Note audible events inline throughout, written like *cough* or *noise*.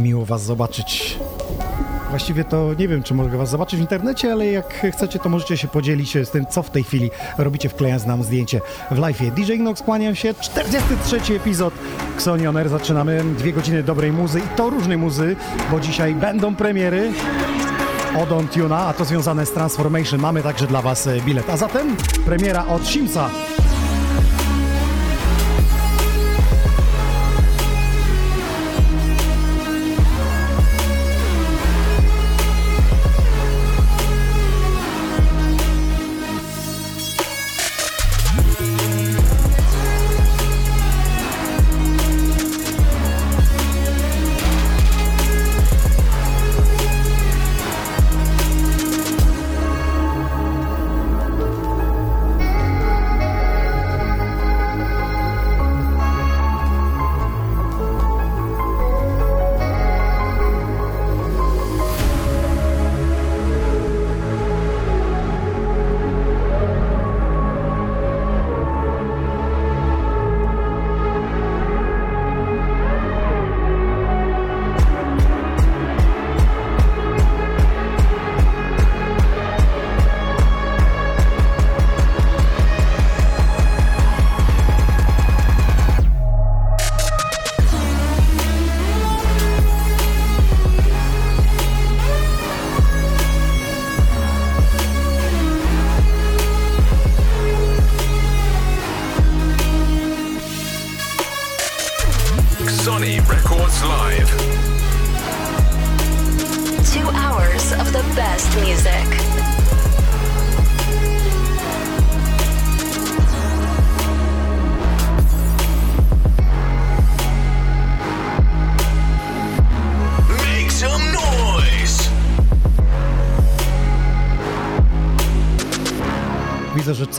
Miło Was zobaczyć. Właściwie to nie wiem, czy mogę Was zobaczyć w internecie, ale jak chcecie, to możecie się podzielić z tym, co w tej chwili robicie, wklejając nam zdjęcie w live. DJ Nox, kłaniam się. 43 epizod Xonion Air. Zaczynamy dwie godziny dobrej muzy i to różnej muzy, bo dzisiaj będą premiery. Odon Tuna, a to związane z Transformation. Mamy także dla Was e, bilet. A zatem premiera od Simsa.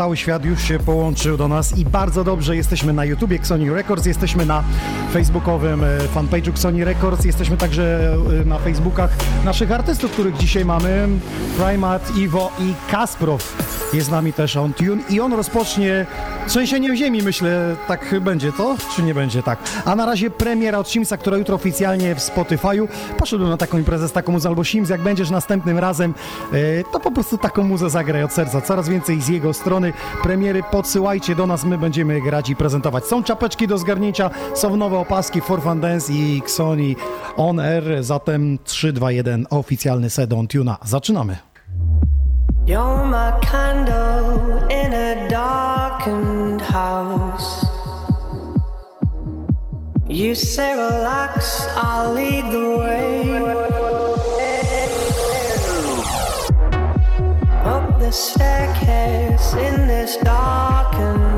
Cały świat już się połączył do nas i bardzo dobrze jesteśmy na YouTubie Xoni Records, jesteśmy na facebookowym e, fanpage'u Xoni Records, jesteśmy także e, na facebookach naszych artystów, których dzisiaj mamy. Primat, Iwo i Kasprow jest z nami też on Tune i on rozpocznie trzęsieniem ziemi, myślę, tak będzie to, czy nie będzie tak. A na razie premiera od Simsa, która jutro oficjalnie w Spotify'u. Poszedłem na taką imprezę z taką muzą, albo Sims, jak będziesz następnym razem, e, to po prostu taką muzę zagraj od serca. Coraz więcej z jego strony. Premiery podsyłajcie do nas, my będziemy grać i prezentować. Są czapeczki do zgarnięcia, są nowe opaski For Fun Dance i Xoni On Air, zatem 3, 2, 1, oficjalny set on Tuna. Zaczynamy. You're my candle in a darkened house. You say relax, I'll lead the way. Up the staircase in this darkened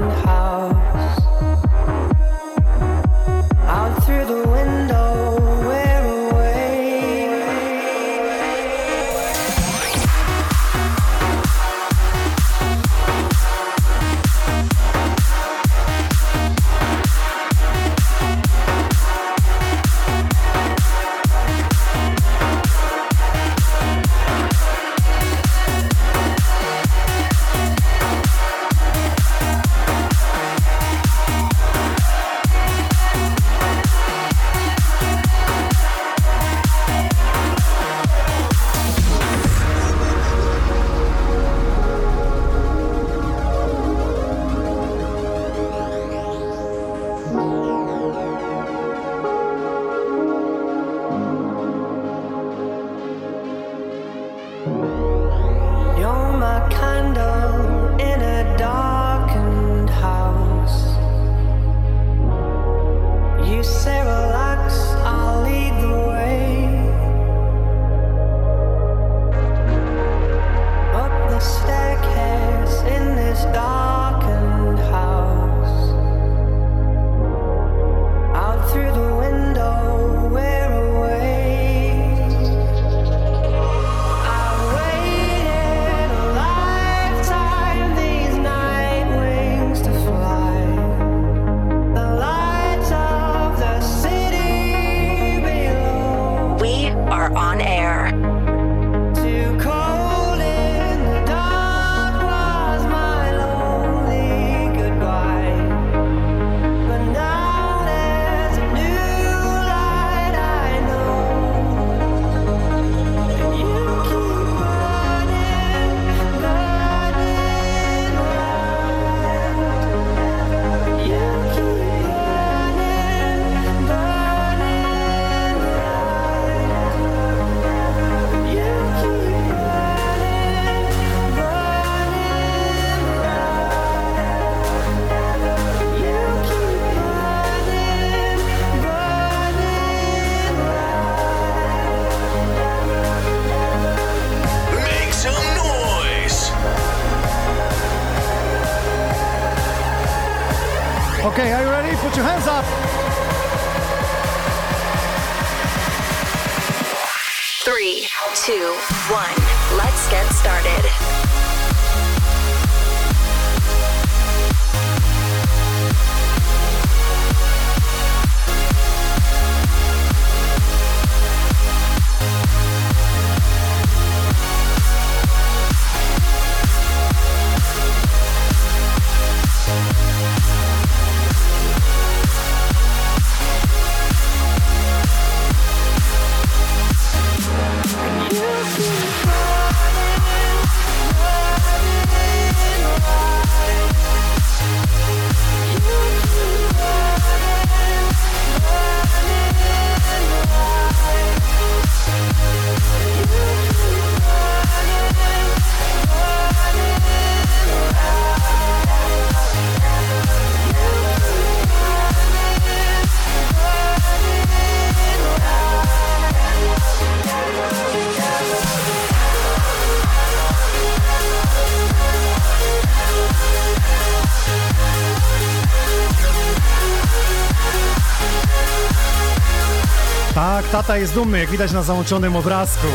tata jest dumny, jak widać na załączonym obrazku.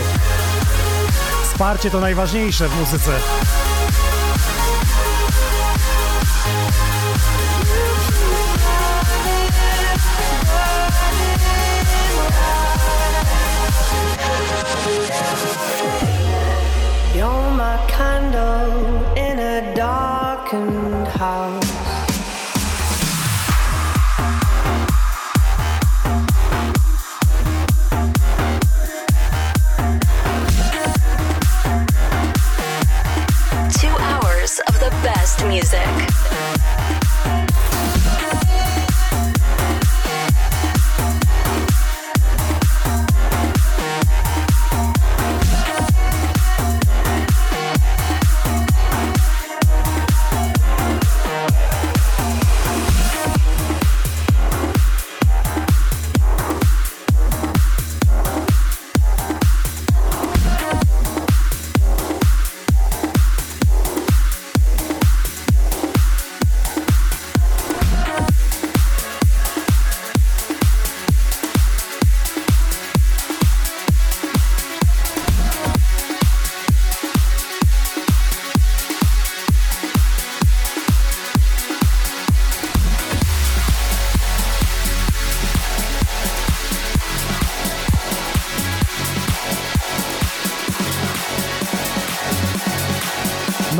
Wsparcie to najważniejsze w muzyce.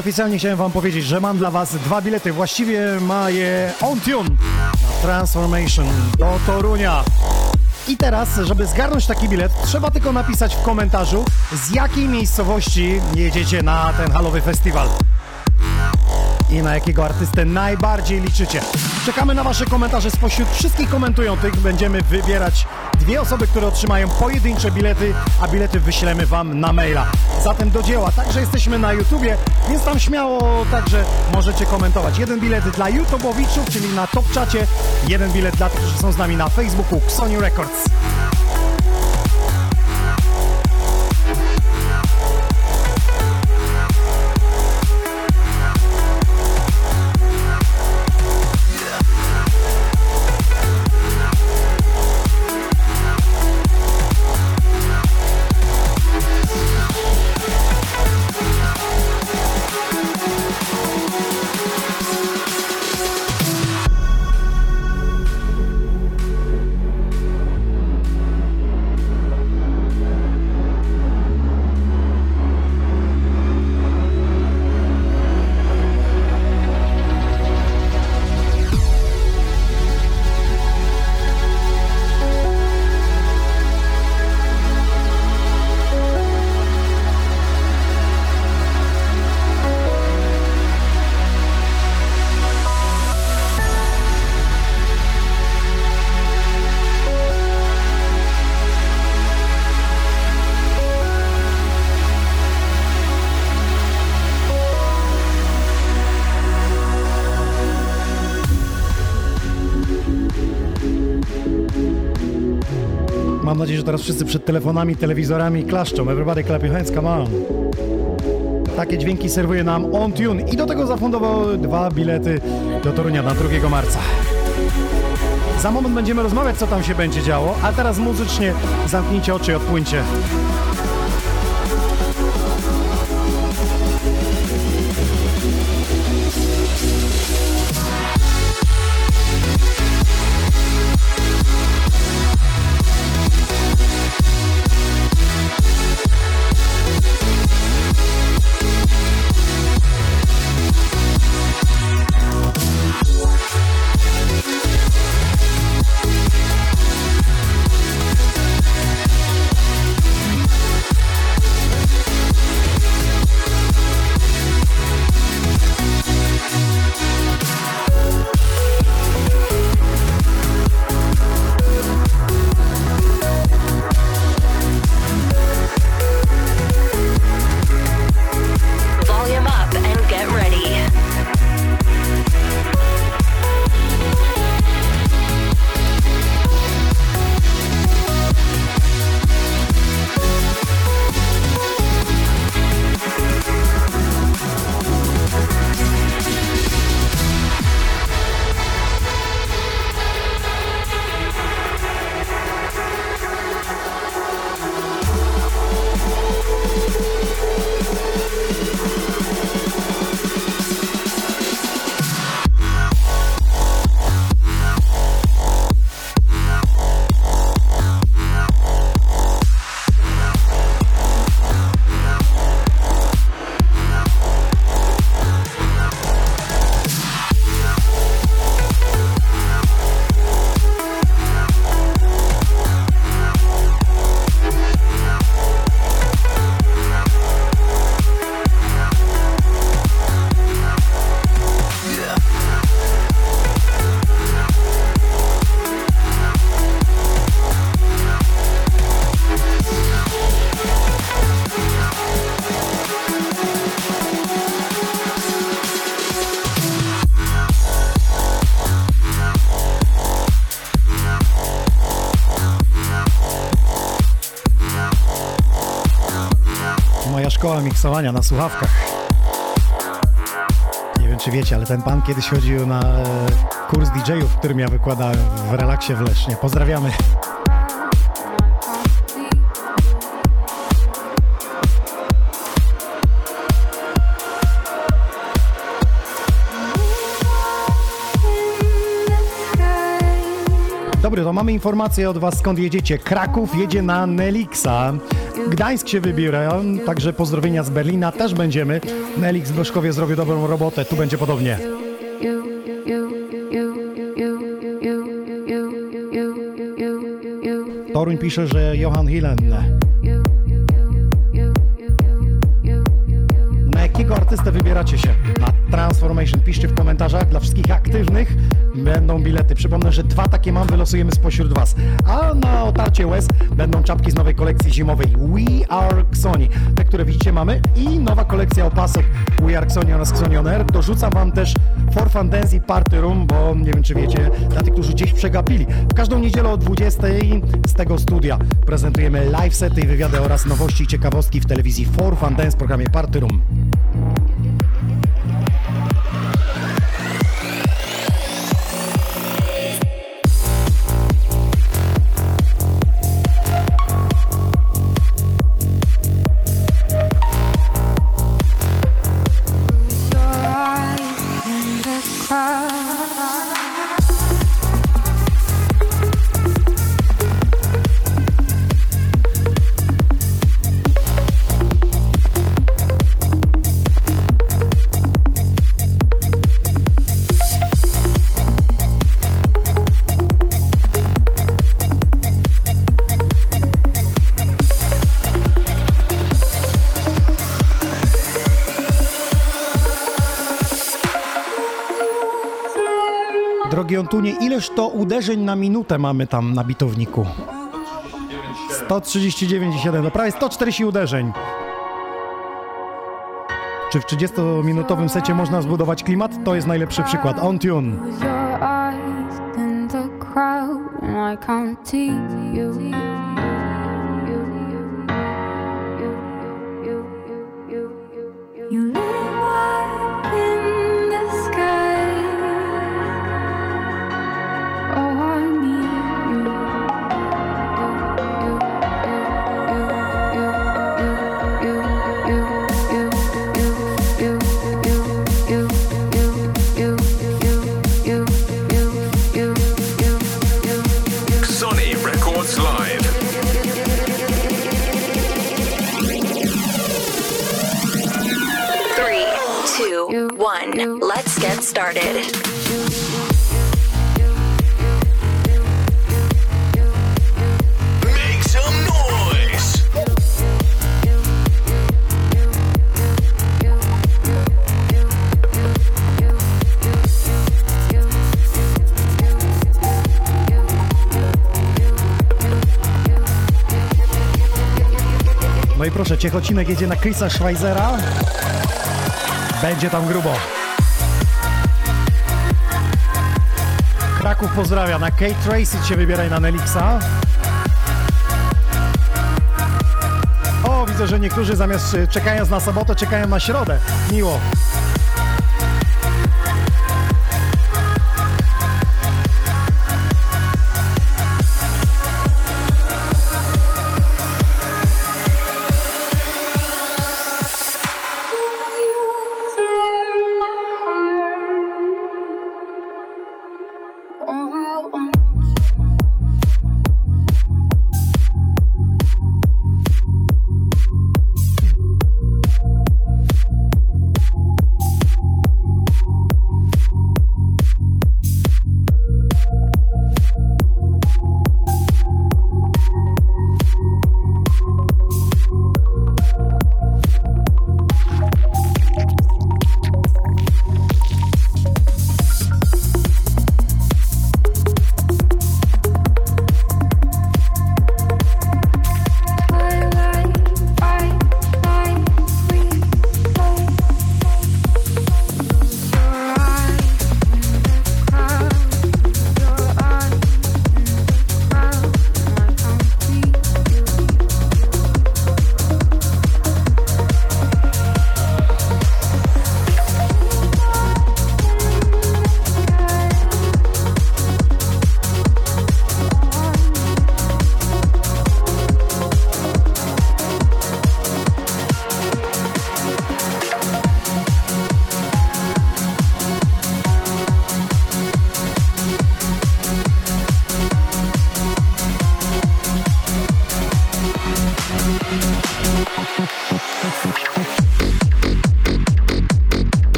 Oficjalnie chciałem wam powiedzieć, że mam dla was dwa bilety. Właściwie ma je On Tune Transformation do Torunia. I teraz, żeby zgarnąć taki bilet, trzeba tylko napisać w komentarzu, z jakiej miejscowości jedziecie na ten halowy festiwal. I na jakiego artystę najbardziej liczycie. Czekamy na wasze komentarze. Spośród wszystkich komentujących będziemy wybierać dwie osoby, które otrzymają pojedyncze bilety, a bilety wyślemy wam na maila. Zatem do dzieła. Także jesteśmy na YouTubie, więc tam śmiało także możecie komentować. Jeden bilet dla YouTubeowiczów, czyli na top czacie, jeden bilet dla tych, którzy są z nami na Facebooku Sony Records. Teraz wszyscy przed telefonami, telewizorami klaszczą. Everybody clap your hands, come on. Takie dźwięki serwuje nam On Tune i do tego zafundował dwa bilety do Torunia na 2 marca. Za moment będziemy rozmawiać, co tam się będzie działo, a teraz muzycznie zamknijcie oczy i odpłyńcie. Szkoła miksowania na słuchawkach. Nie wiem, czy wiecie, ale ten pan kiedyś chodził na e, kurs DJ-ów, którym ja wykładałem w relaksie w Lesznie. Pozdrawiamy. Dobry, to mamy informację od Was, skąd jedziecie. Kraków jedzie na Nelixa. Gdańsk się wybiera, także pozdrowienia z Berlina też będziemy. Nelix w Boszkowie zrobił dobrą robotę, tu będzie podobnie. Toruń pisze, że Johan Hillen. Na jakiego artystę wybieracie się? Na Transformation piszcie w komentarzach. Dla wszystkich aktywnych będą bilety. Przypomnę, że dwa takie mam, wylosujemy spośród Was. A na otarcie łez będą czapki z nowej kolekcji zimowej We Are Xoni. Te, które widzicie mamy i nowa kolekcja opasek We Are Xoni oraz Xoni On Air. Dorzucam Wam też For Fun Dance i Party Room, bo nie wiem czy wiecie, dla tych, którzy gdzieś przegapili. W każdą niedzielę o 20 z tego studia prezentujemy live sety wywiady oraz nowości i ciekawostki w telewizji For Fun Dance w programie Party Room. Ontunie, ileż to uderzeń na minutę mamy tam na bitowniku? 139,7, no prawie 140 uderzeń. Czy w 30-minutowym secie można zbudować klimat? To jest najlepszy przykład. On tune. Ciechocinek jedzie na Chrisa Schweizera. Będzie tam grubo. Kraków pozdrawia. Na Kate Tracy się wybieraj na Nelixa. O, widzę, że niektórzy zamiast y, czekając na sobotę, czekają na środę. Miło.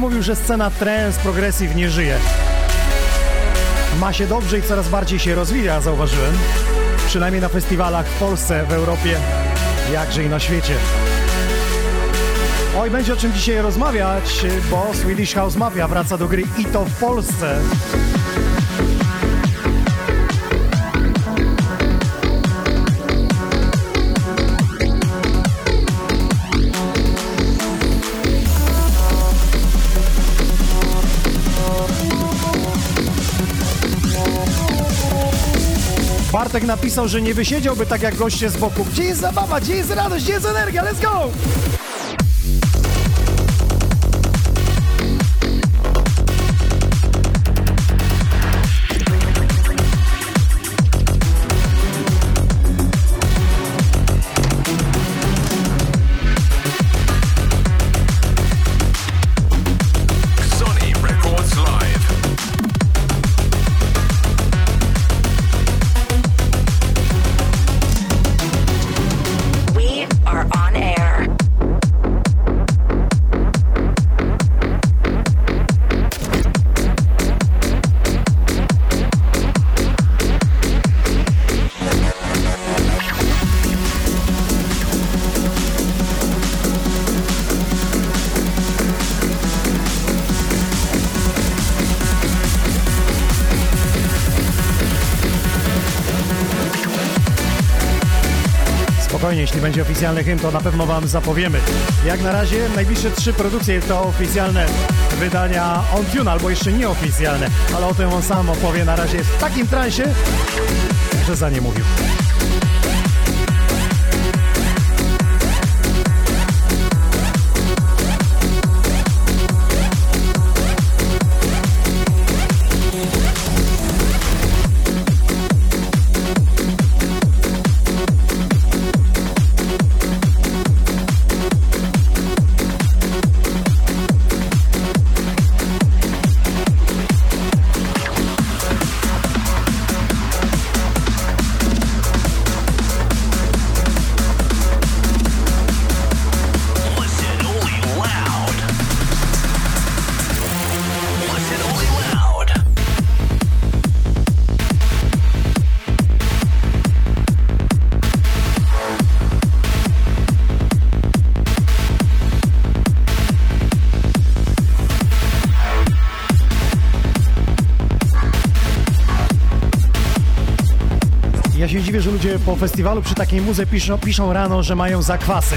Mówił, że scena trance progressive nie żyje? Ma się dobrze i coraz bardziej się rozwija, zauważyłem. Przynajmniej na festiwalach w Polsce, w Europie, jakże i na świecie. Oj, będzie o czym dzisiaj rozmawiać, bo Swedish House Mafia wraca do gry i to w Polsce. Bartek napisał, że nie wysiedziałby tak jak goście z boku. Gdzie jest zabawa? Gdzie jest radość? Gdzie jest energia? Let's go! Jeśli będzie oficjalny hymn, to na pewno Wam zapowiemy. Jak na razie najbliższe trzy produkcje to oficjalne wydania on tune, albo jeszcze nieoficjalne, ale o tym on sam opowie. Na razie w takim transie, że za nie mówił. Ludzie po festiwalu przy takiej muze piszą, piszą rano, że mają zakwasy.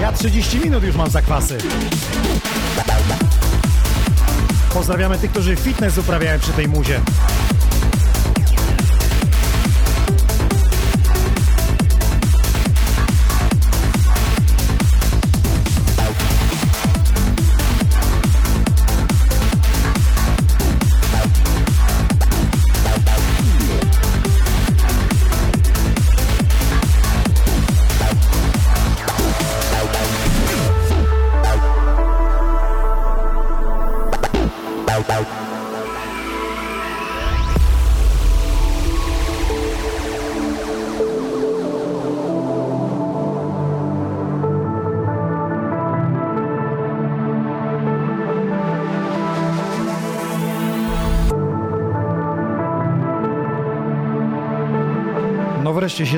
Ja 30 minut już mam zakwasy. Pozdrawiamy tych, którzy fitness uprawiają przy tej muzie.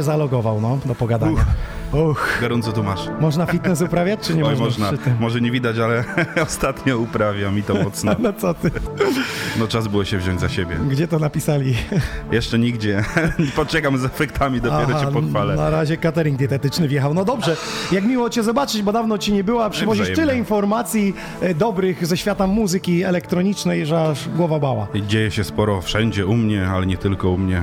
Się zalogował, no, do pogadania. Uch. Gorąco tu masz. Można fitness uprawiać, czy nie Oj, można? Może nie widać, ale *laughs* ostatnio uprawiam i to mocno. *laughs* No co ty? No czas było się wziąć za siebie. Gdzie to napisali? Jeszcze nigdzie. *laughs* Poczekam z efektami, dopiero Aha, cię pochwalę. Na razie catering dietetyczny wjechał. No dobrze, jak miło Cię zobaczyć, bo dawno Ci nie była. Przywozisz Wzajemnie. tyle informacji e, dobrych ze świata muzyki elektronicznej, że aż głowa bała. Dzieje się sporo wszędzie, u mnie, ale nie tylko u mnie.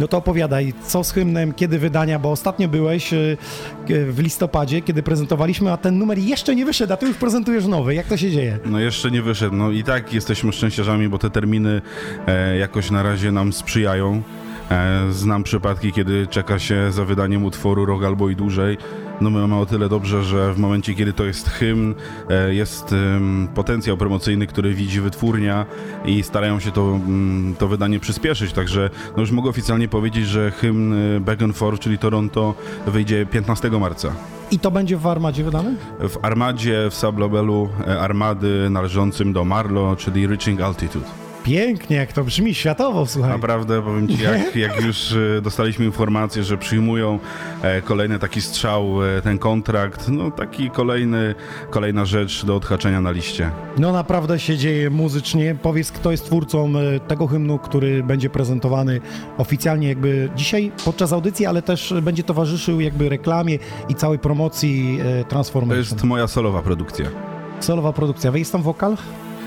No to opowiadaj, co z hymnem, kiedy wydania, bo ostatnio byłeś e, e, w listopadzie, kiedy prezentowaliśmy, a ten numer jeszcze nie wyszedł, a Ty już prezentujesz nowy. Jak to się dzieje? No jeszcze nie wyszedł. No i tak jesteśmy szczęściarzami, bo te terminy e, jakoś na razie nam sprzyjają. E, znam przypadki, kiedy czeka się za wydaniem utworu rok albo i dłużej. No my mamy o tyle dobrze, że w momencie, kiedy to jest hymn, e, jest potencjał promocyjny, który widzi wytwórnia i starają się to, mm, to wydanie przyspieszyć. Także no już mogę oficjalnie powiedzieć, że hymn e, Back and Forth, czyli Toronto, wyjdzie 15 marca. I to będzie w Armadzie wydane? W Armadzie, w sublabelu Armady należącym do Marlo, czyli Reaching Altitude. Pięknie, jak to brzmi, światowo, słuchaj. Naprawdę, powiem Ci, jak, *laughs* jak już e, dostaliśmy informację, że przyjmują e, kolejny taki strzał, e, ten kontrakt, no taki kolejny, kolejna rzecz do odhaczenia na liście. No naprawdę się dzieje muzycznie. Powiedz, kto jest twórcą tego hymnu, który będzie prezentowany oficjalnie jakby dzisiaj podczas audycji, ale też będzie towarzyszył jakby reklamie i całej promocji e, To Transformation. jest moja solowa produkcja. Solowa produkcja. Jest tam wokal?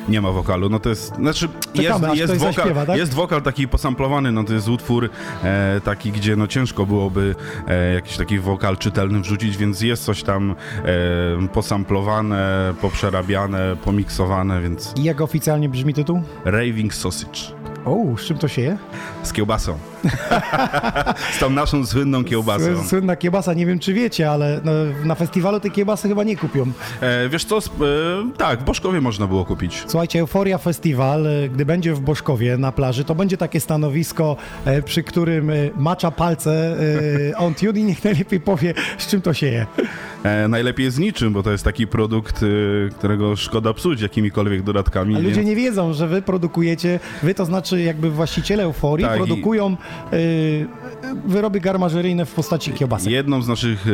Nie ma wokalu, no to jest, znaczy Czekamy, jest, jest, wokal, zaśpiewa, tak? jest wokal taki posamplowany, no to jest utwór e, taki, gdzie no ciężko byłoby e, jakiś taki wokal czytelny wrzucić, więc jest coś tam e, posamplowane, poprzerabiane, pomiksowane, więc I jak oficjalnie brzmi tytuł? Raving Sausage O, z czym to się je? Z kiełbasą. z tą naszą słynną kiełbasą. Sły- Słynna kiełbasa, nie wiem czy wiecie, ale no, na festiwalu tej kiełbasy chyba nie kupią. E, wiesz co, e, tak, w Boszkowie można było kupić. Słuchajcie, Euforia Festiwal, e, gdy będzie w Boszkowie na plaży, to będzie takie stanowisko, e, przy którym e, macza palce on tune i niech najlepiej powie, z czym to się je. E, najlepiej z niczym, bo to jest taki produkt, którego szkoda psuć jakimikolwiek dodatkami. A ludzie nie wiedzą, że wy produkujecie, wy to znaczy jakby właściciele Euforii Tak, produkują e, wyroby garmażeryjne w postaci kiełbasek. Jedną z naszych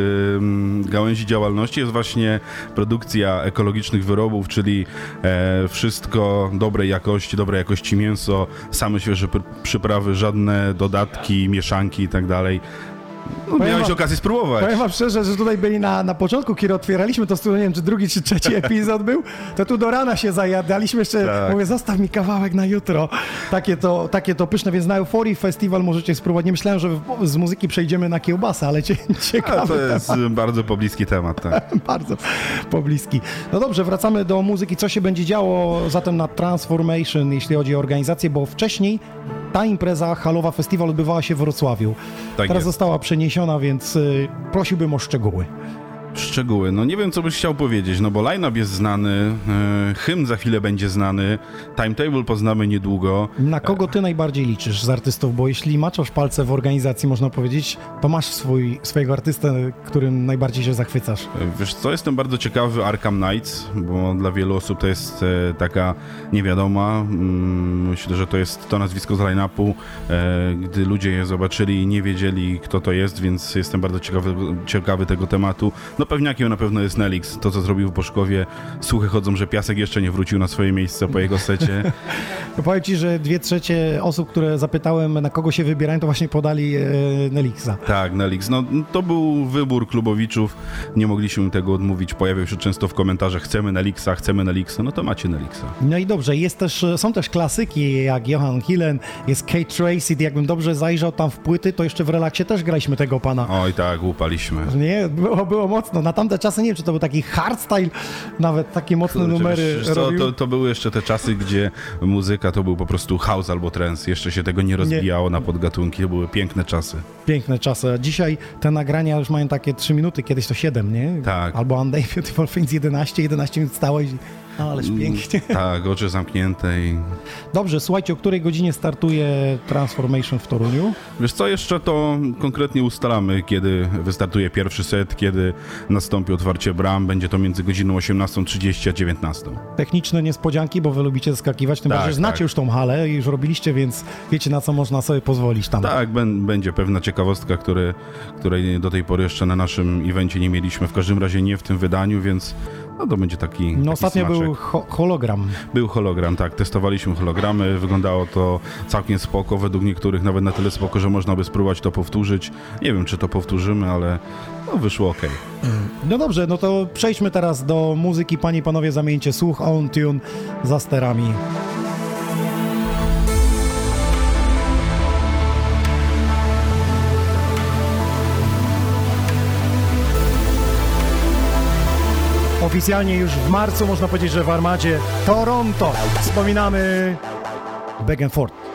gałęzi działalności jest właśnie produkcja ekologicznych wyrobów, czyli e, wszystko dobrej jakości, dobrej jakości mięso, same świeże pr- przyprawy, żadne dodatki, mieszanki i tak Miałeś wam- okazję spróbować. Powiem wam szczerze, że tutaj byli na, na początku, kiedy otwieraliśmy to studio, nie wiem, czy drugi, czy trzeci *laughs* epizod był, to tu do rana się zajadaliśmy jeszcze, Tak. mówię, zostaw mi kawałek na jutro. Takie to, takie to pyszne, więc na Euforii Festival możecie spróbować. Nie myślałem, że z muzyki przejdziemy na kiełbasę, ale cie, *laughs* ciekawe. to jest y, *laughs* bardzo pobliski temat, tak. Bardzo pobliski. No dobrze, wracamy do muzyki. Co się będzie działo zatem na Transformation, jeśli chodzi o organizację, bo wcześniej ta impreza halowa festiwal odbywała się w Wrocławiu. Tak Teraz jest. została przeniesiona, więc y, prosiłbym o szczegóły. Szczegóły. No nie wiem, co byś chciał powiedzieć, no bo line-up jest znany, e, hymn za chwilę będzie znany, timetable poznamy niedługo. Na kogo ty najbardziej liczysz z artystów? Bo jeśli maczasz palce w organizacji, można powiedzieć, to masz swój, swojego artystę, którym najbardziej się zachwycasz. E, Wiesz co, jestem bardzo ciekawy Arkham Knights, bo dla wielu osób to jest e, taka niewiadoma. Mm, Myślę, że to jest to nazwisko z line-upu. E, gdy ludzie je zobaczyli, nie wiedzieli, kto to jest, więc jestem bardzo ciekawy, ciekawy tego tematu. No pewniakiem na pewno jest Nelix. To, co zrobił w Boszkowie. Słuchy chodzą, że Piasek jeszcze nie wrócił na swoje miejsce po jego secie. *laughs* To powiem ci, że dwie trzecie osób, które zapytałem, na kogo się wybierają, to właśnie podali e, Nelixa. Tak, Nelix. No, to był wybór klubowiczów. Nie mogliśmy im tego odmówić. Pojawiał się często w komentarzach chcemy Nelixa, chcemy Nelixa. No to macie Nelixa. No i dobrze, jest też, są też klasyki jak Johan Hillen, jest Kate Tracy, jakbym dobrze zajrzał tam w płyty, to jeszcze w relaksie też graliśmy tego pana. Oj tak, łupaliśmy. Nie, było, było mocno. Na tamte czasy nie wiem, czy to był taki hardstyle, nawet takie mocne Kurczę, numery wiesz robił. to, to były jeszcze te czasy, gdzie muzyka to był po prostu house albo trance. Jeszcze się tego nie rozbijało na podgatunki. To były piękne czasy. Piękne czasy. A Dzisiaj te nagrania już mają takie 3 minuty, kiedyś to 7, nie? Tak. Albo Beautiful Things 11, 11 minut stało i... No, ależ pięknie. *laughs* Tak, oczy zamknięte i... Dobrze, słuchajcie, o której godzinie startuje Transformation w Toruniu? Wiesz co, jeszcze to konkretnie ustalamy, kiedy wystartuje pierwszy set, kiedy nastąpi otwarcie bram. Będzie to między godziną 18.30 a 19.00. Techniczne niespodzianki, bo wy lubicie zaskakiwać, tym Tak, bardziej, znacie tak. już tą halę i już robiliście, więc wiecie na co można sobie pozwolić tam. Tak, będzie pewna ciekawostka, który, której do tej pory jeszcze na naszym evencie nie mieliśmy. W każdym razie nie w tym wydaniu, więc no to będzie taki. No taki ostatnio smaczek. był ho hologram. Był hologram, tak. Testowaliśmy hologramy. Wyglądało to całkiem spoko. Według niektórych nawet na tyle spoko, że można by spróbować to powtórzyć. Nie wiem, czy to powtórzymy, ale no, wyszło ok. No dobrze, no to przejdźmy teraz do muzyki. Panie i panowie, zamieńcie słuch, on tune za sterami. Oficjalnie już w marcu, można powiedzieć, że w armadzie Toronto. Wspominamy Begenford.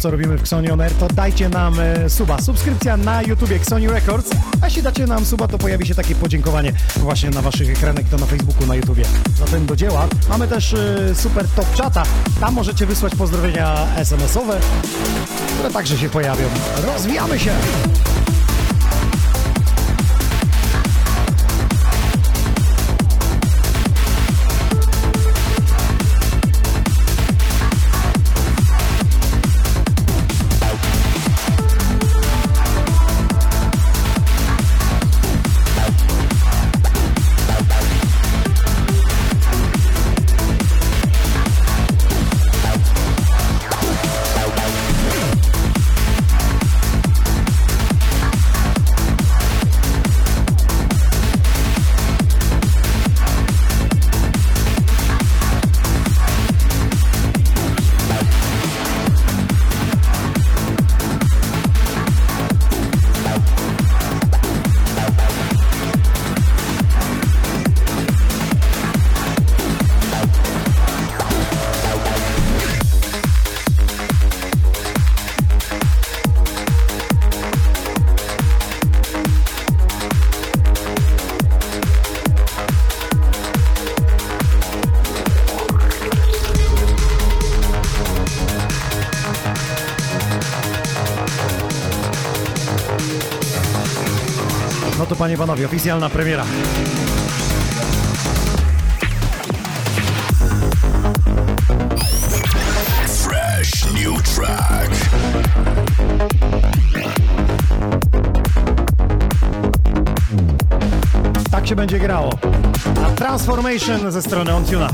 Co robimy w Xoni On Air, to dajcie nam e, suba. Subskrypcja na YouTubie Xoni Records, a jeśli dacie nam suba, to pojawi się takie podziękowanie właśnie na Waszych ekranach, to na Facebooku, na YouTubie. Zatem do dzieła. Mamy też e, super top czata. Tam możecie wysłać pozdrowienia SMS-owe, które także się pojawią. Rozwijamy się! Panie panowie, oficjalna premiera. Fresh new track. Tak się będzie grało. A Transformation ze strony Ontuna.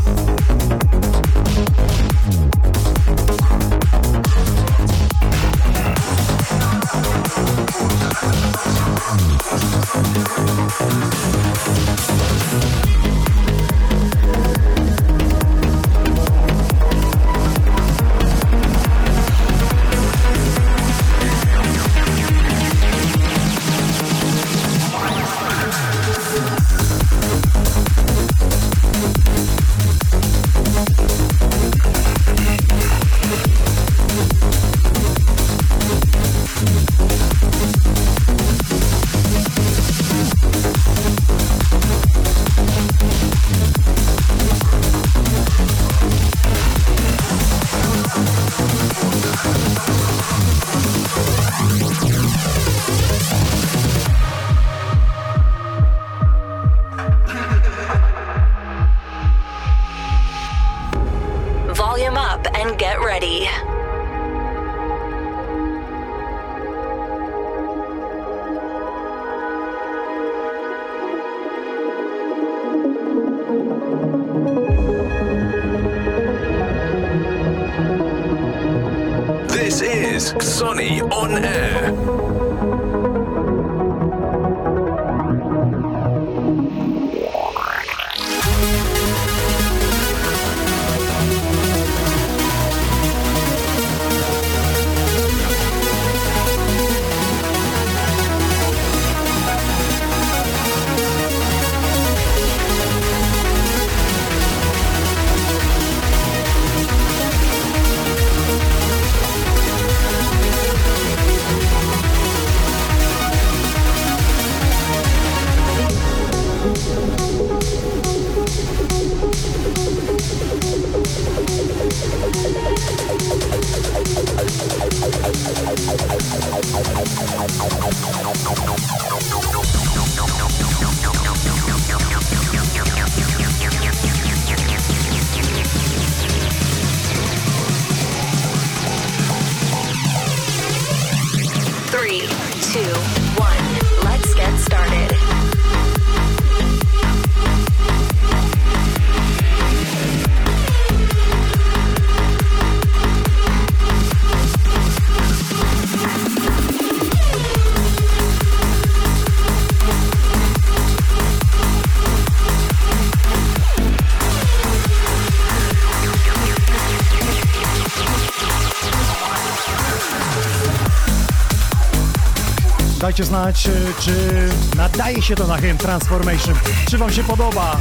Dajcie znać, e, czy nadaje się to na hymn Transformation. Czy Wam się podoba?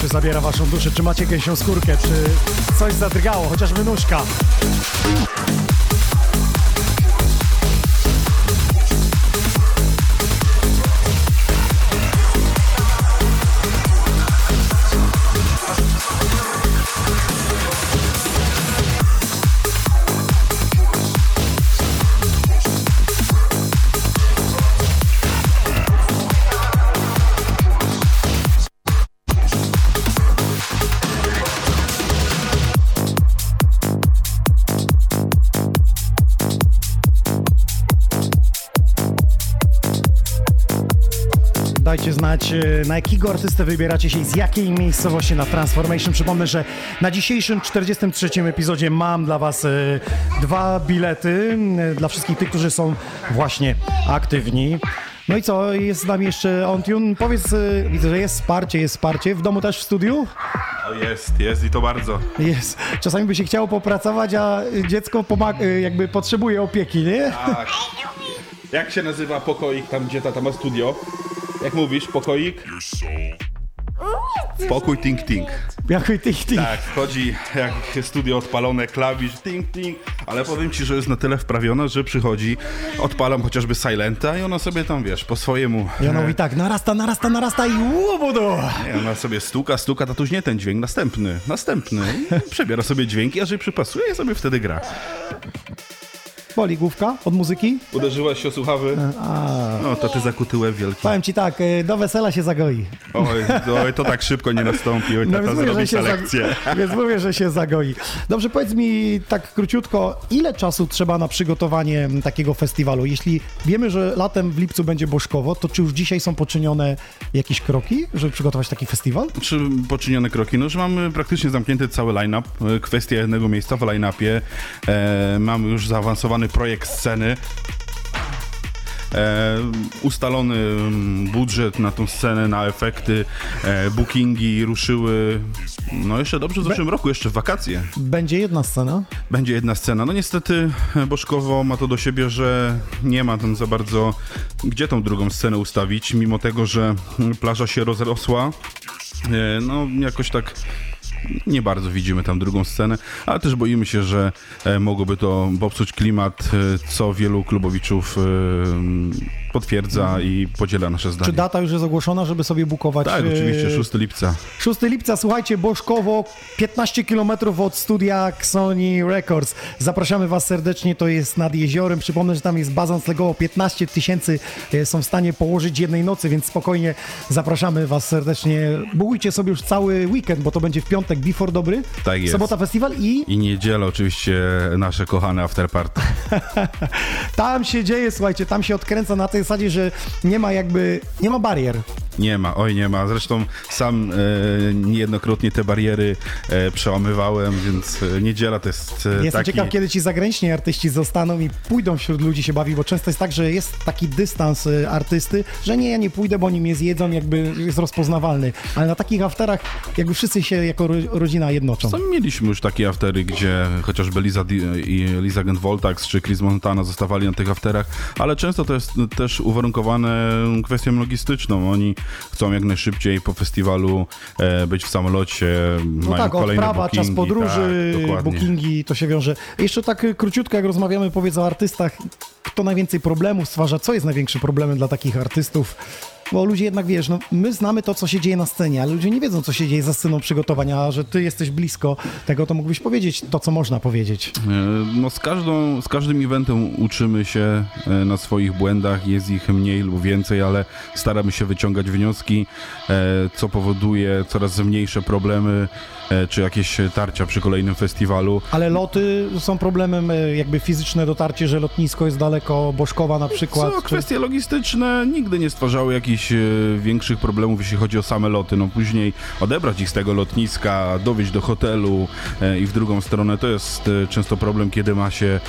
czy zabiera waszą duszę, czy macie gęsią skórkę, czy coś zadrgało, chociażby nóżka. Znać, e, na jakiego artystę wybieracie się i z jakiej miejscowości na Transformation. Przypomnę, że na dzisiejszym 43. epizodzie mam dla Was e, dwa bilety e, dla wszystkich tych, którzy są właśnie aktywni. No i co, jest z nami jeszcze OnTune. Powiedz, widzę, że jest wsparcie, jest wsparcie. W domu też w studiu? Jest, jest i to bardzo. Jest. Czasami by się chciało popracować, a dziecko pomaga, jakby potrzebuje opieki, nie? Tak. Jak się nazywa pokoik tam, gdzie tata ma studio? Jak mówisz, pokoik? Pokój Tink Tink. Jachy tych, tych. Tak, wchodzi jak studio odpalone, klawisz, ting, ting, ale powiem ci, że jest na tyle wprawiona, że przychodzi, odpalam chociażby Silenta i ona sobie tam, wiesz, po swojemu... I ona mówi tak, narasta, narasta, narasta i łobudu. Nie, ona sobie stuka, stuka, tatuś nie ten dźwięk, następny, następny. Przebiera sobie dźwięki, a że przypasuje i sobie wtedy gra. Boli główka od muzyki? Uderzyłaś się o słuchawy? No, to ty zakuty łeb wielki. Powiem ci tak, y, do wesela się zagoi. Oj, oj, to tak szybko nie nastąpi, oj, No tata więc mówię, że zrobi się selekcję. zag... *laughs* więc mówię, że się zagoi. Dobrze, powiedz mi tak króciutko, ile czasu trzeba na przygotowanie takiego festiwalu? Jeśli wiemy, że latem w lipcu będzie Bożkowo, to czy już dzisiaj są poczynione jakieś kroki, żeby przygotować taki festiwal? Czy poczynione kroki? No, że mamy praktycznie zamknięty cały line-up. E, Kwestia jednego miejsca w line-upie. E, mamy już projekt sceny. E, ustalony mm, budżet na tą scenę, na efekty, e, bookingi ruszyły, no jeszcze dobrze w zeszłym roku, jeszcze w wakacje. Będzie jedna scena. Będzie jedna scena. No niestety e, Bożkowo ma to do siebie, że nie ma tam za bardzo gdzie tą drugą scenę ustawić, mimo tego, że mm, plaża się rozrosła. E, No jakoś tak nie bardzo widzimy tam drugą scenę, ale też boimy się, że e, mogłoby to popsuć klimat, e, co wielu klubowiczów e, potwierdza i podziela nasze zdanie. Czy data już jest ogłoszona, żeby sobie bukować? Tak, e, oczywiście, 6 lipca. 6 lipca, słuchajcie, Bożkowo, 15 km od studia Sony Records. Zapraszamy Was serdecznie, to jest nad jeziorem. Przypomnę, że tam jest baza noclegowa, 15 tysięcy e, są w stanie położyć jednej nocy, więc spokojnie zapraszamy Was serdecznie. Bugujcie sobie już cały weekend, bo to będzie w piątek Before Dobry, Tak jest. sobota festiwal i I niedzielę oczywiście nasze kochane afterparty. *laughs* tam się dzieje, słuchajcie, tam się odkręca na tej zasadzie, że nie ma jakby, nie ma barier. Nie ma, oj nie ma. Zresztą sam e, niejednokrotnie te bariery e, przełamywałem, więc e, niedziela to jest e, Jestem taki... ciekaw, kiedy ci zagraniczni artyści zostaną i pójdą wśród ludzi się bawić, bo często jest tak, że jest taki dystans y, artysty, że nie, ja nie pójdę, bo oni mnie zjedzą, jakby jest rozpoznawalny. Ale na takich afterach jakby wszyscy się jako ro rodzina jednoczą. Sami mieliśmy już takie aftery, gdzie chociażby Liza Di- Liza Gent Voltax czy Chris Montana zostawali na tych afterach, ale często to jest też uwarunkowane kwestią logistyczną. Oni chcą jak najszybciej po festiwalu e, być w samolocie, No mają tak, kolejne odprawa, bookingi. czas podróży, tak, bookingi, to się wiąże. Jeszcze tak króciutko, jak rozmawiamy, powiedz o artystach, kto najwięcej problemów stwarza, co jest największym problemem dla takich artystów? Bo ludzie jednak, wiesz, no, my znamy to, co się dzieje na scenie, ale ludzie nie wiedzą, co się dzieje za sceną przygotowania, a że ty jesteś blisko tego, to mógłbyś powiedzieć to, co można powiedzieć. E, No z, każdą, z każdym eventem uczymy się e, na swoich błędach, jest ich mniej lub więcej, ale staramy się wyciągać wnioski, e, co powoduje coraz mniejsze problemy, czy jakieś tarcia przy kolejnym festiwalu. Ale loty są problemem, y, jakby fizyczne dotarcie, że lotnisko jest daleko, Bożkowa na przykład. Co, czy- kwestie logistyczne nigdy nie stwarzały jakichś e, większych problemów, jeśli chodzi o same loty. No później odebrać ich z tego lotniska, dowieźć do hotelu e, i w drugą stronę to jest e, często problem, kiedy ma się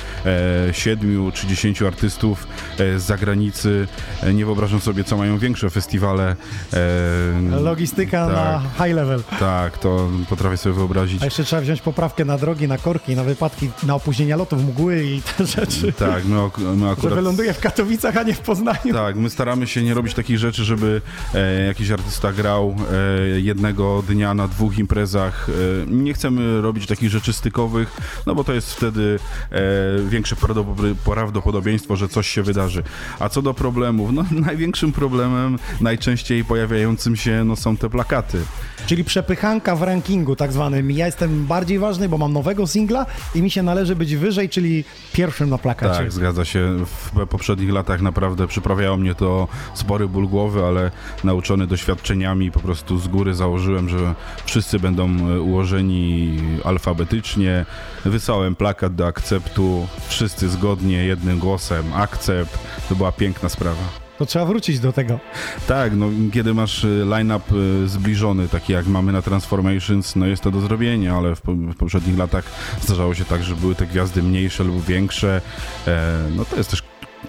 e, siedmiu czy dziesięciu artystów e, z zagranicy. E, nie wyobrażam sobie, co mają większe festiwale. E, Logistyka tak. na high level. Tak, to potrafię sobie wyobrazić. A jeszcze trzeba wziąć poprawkę na drogi, na korki, na wypadki, na opóźnienia lotów, mgły i te rzeczy. Tak, my, my akurat... wyląduje w Katowicach, a nie w Poznaniu. Tak, my staramy się nie robić takich rzeczy, żeby e, jakiś artysta grał e, jednego dnia na dwóch imprezach. E, nie chcemy robić takich rzeczy stykowych, no bo to jest wtedy e, większe prawdopod- prawdopodobieństwo, że coś się wydarzy. A co do problemów, no *laughs* największym problemem najczęściej pojawiającym się no, są te plakaty. Czyli przepychanka w rankingu tak zwanym. Ja jestem bardziej ważny, bo mam nowego singla i mi się należy być wyżej, czyli pierwszym na plakacie. Tak, zgadza się. W poprzednich latach naprawdę przyprawiało mnie to spory ból głowy, ale nauczony doświadczeniami po prostu z góry założyłem, że wszyscy będą e, ułożeni alfabetycznie. Wysłałem plakat do akceptu, wszyscy zgodnie, jednym głosem, akcept. To była piękna sprawa. To trzeba wrócić do tego. Tak, no kiedy masz y, line-up y, zbliżony, taki jak mamy na Transformations, no jest to do zrobienia, ale w, w poprzednich latach zdarzało się tak, że były te gwiazdy mniejsze lub większe. E, no to jest też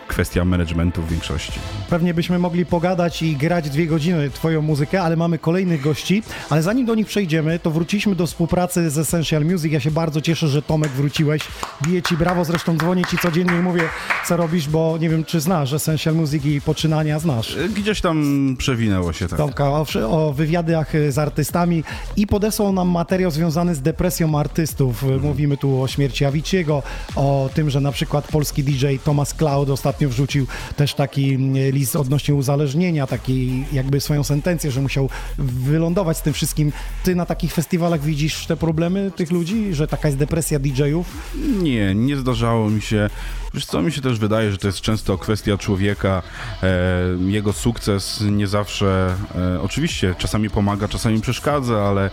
kwestia managementu w większości. Pewnie byśmy mogli pogadać i grać dwie godziny twoją muzykę, ale mamy kolejnych gości. Ale zanim do nich przejdziemy, to wróciliśmy do współpracy z Essential Music. Ja się bardzo cieszę, że Tomek wróciłeś. Biję ci brawo, zresztą dzwonię ci codziennie i mówię, co robisz, bo nie wiem, czy znasz Essential Music i poczynania znasz. E, Gdzieś tam przewinęło się tak. Tomka o, o wywiadach y, z artystami i podesłał nam materiał związany z depresją artystów. Y, Mówimy tu o śmierci Avicii'ego, o tym, że na przykład polski DJ Thomas Cloud ostatnio wrzucił też taki mm, list odnośnie uzależnienia, taki jakby swoją sentencję, że musiał wylądować z tym wszystkim. Ty na takich festiwalach widzisz te problemy tych ludzi, że taka jest depresja DJ-ów? Nie, nie zdarzało mi się. Wiesz co, mi się też wydaje, że to jest często kwestia człowieka. E, jego sukces nie zawsze, e, oczywiście czasami pomaga, czasami przeszkadza, ale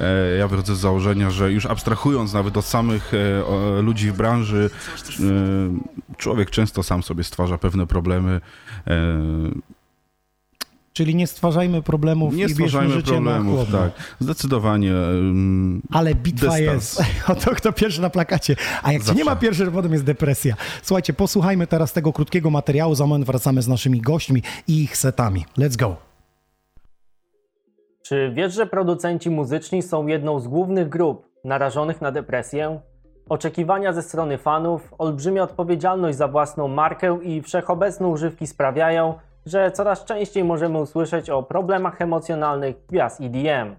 e, ja wychodzę z założenia, że już abstrahując nawet od samych ludzi w branży, człowiek często sam sobie stwarza pewne problemy. Czyli nie stwarzajmy problemów nie i stwarzajmy życie na problemów, chłodno. tak. Zdecydowanie. em, Ale bitwa Dystans. jest. *laughs* Oto kto pierwszy na plakacie. A jak nie ma pierwszy, to potem jest depresja. Słuchajcie, posłuchajmy teraz tego krótkiego materiału. Za moment wracamy z naszymi gośćmi i ich setami. Let's go. Czy wiesz, że producenci muzyczni są jedną z głównych grup narażonych na depresję? Oczekiwania ze strony fanów, olbrzymia odpowiedzialność za własną markę i wszechobecne używki sprawiają, że coraz częściej możemy usłyszeć o problemach emocjonalnych gwiazd EDM.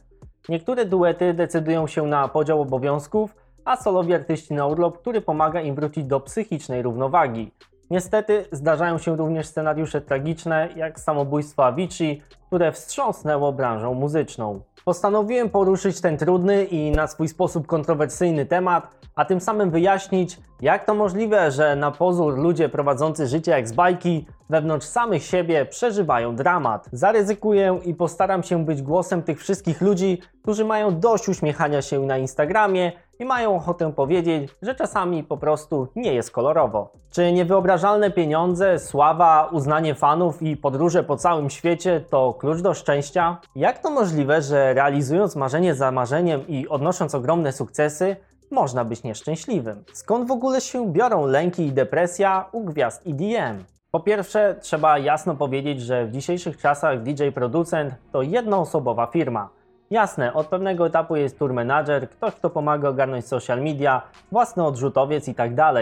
Niektóre duety decydują się na podział obowiązków, a solowi artyści na urlop, który pomaga im wrócić do psychicznej równowagi. Niestety zdarzają się również scenariusze tragiczne, jak samobójstwo Avicii, które wstrząsnęło branżą muzyczną. Postanowiłem poruszyć ten trudny i na swój sposób kontrowersyjny temat, a tym samym wyjaśnić, jak to możliwe, że na pozór ludzie prowadzący życie jak z bajki wewnątrz samych siebie przeżywają dramat. Zaryzykuję i postaram się być głosem tych wszystkich ludzi, którzy mają dość uśmiechania się na Instagramie i mają ochotę powiedzieć, że czasami po prostu nie jest kolorowo. Czy niewyobrażalne pieniądze, sława, uznanie fanów i podróże po całym świecie to klucz do szczęścia? Jak to możliwe, że realizując marzenie za marzeniem i odnosząc ogromne sukcesy, można być nieszczęśliwym? Skąd w ogóle się biorą lęki i depresja u gwiazd EDM? Po pierwsze, trzeba jasno powiedzieć, że w dzisiejszych czasach DJ producent to jednoosobowa firma. Jasne, od pewnego etapu jest tour manager, ktoś kto pomaga ogarnąć social media, własny odrzutowiec itd.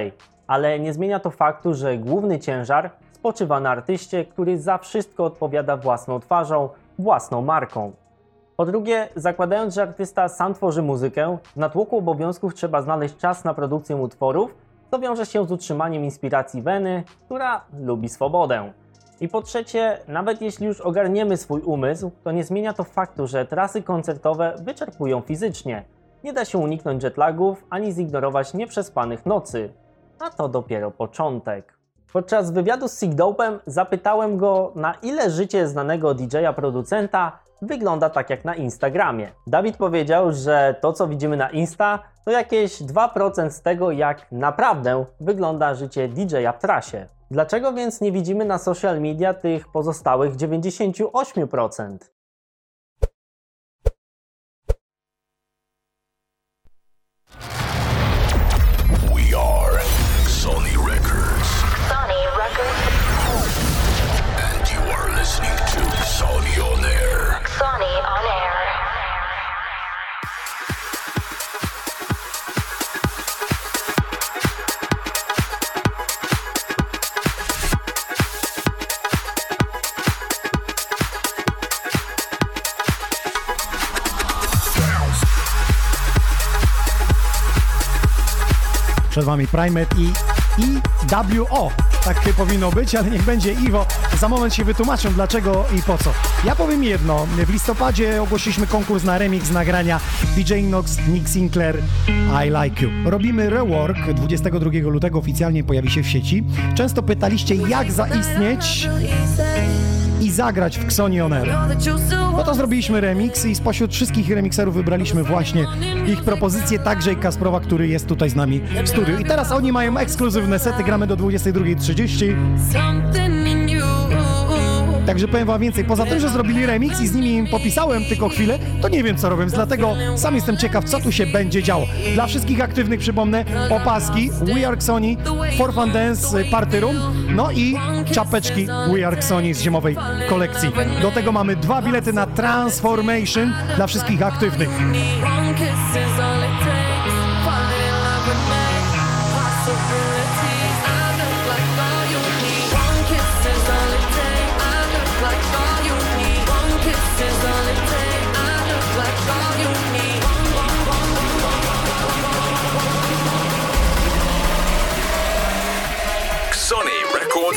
Ale nie zmienia to faktu, że główny ciężar spoczywa na artyście, który za wszystko odpowiada własną twarzą, własną marką. Po drugie, zakładając, że artysta sam tworzy muzykę, w natłoku obowiązków trzeba znaleźć czas na produkcję utworów, co wiąże się z utrzymaniem inspiracji Weny, która lubi swobodę. I po trzecie, nawet jeśli już ogarniemy swój umysł, to nie zmienia to faktu, że trasy koncertowe wyczerpują fizycznie. Nie da się uniknąć jetlagów ani zignorować nieprzespanych nocy. A to dopiero początek. Podczas wywiadu z Sigdopem zapytałem go, na ile życie znanego DJ-a producenta wygląda tak jak na Instagramie. Dawid powiedział, że to co widzimy na Insta to jakieś 2% z tego, jak naprawdę wygląda życie DJ-a w trasie. Dlaczego więc nie widzimy na social media tych pozostałych 98%? We are Sony Records, Sony Records. and you are listening to Sony on Air. Przed Wami Primet i IWO. Tak powinno być, ale niech będzie Iwo. Za moment się wytłumaczę dlaczego i po co. Ja powiem jedno. W listopadzie ogłosiliśmy konkurs na remix nagrania DJ Nox, Nick Sinclair I Like You. Robimy rework. 22 lutego oficjalnie pojawi się w sieci. Często pytaliście jak zaistnieć zagrać w Xoni On Air. No to zrobiliśmy remix i spośród wszystkich remixerów wybraliśmy właśnie ich propozycje, także i Kasprowa, który jest tutaj z nami w studiu. I teraz oni mają ekskluzywne sety, gramy do 22.30. Także powiem wam więcej. Poza tym, że zrobili remix i z nimi popisałem tylko chwilę, to nie wiem co robię, dlatego sam jestem ciekaw, co tu się będzie działo. Dla wszystkich aktywnych przypomnę opaski We Are Sony, For Fun Dance Party Room, no i czapeczki We Are Sony z zimowej kolekcji. Do tego mamy dwa bilety na Transformation dla wszystkich aktywnych.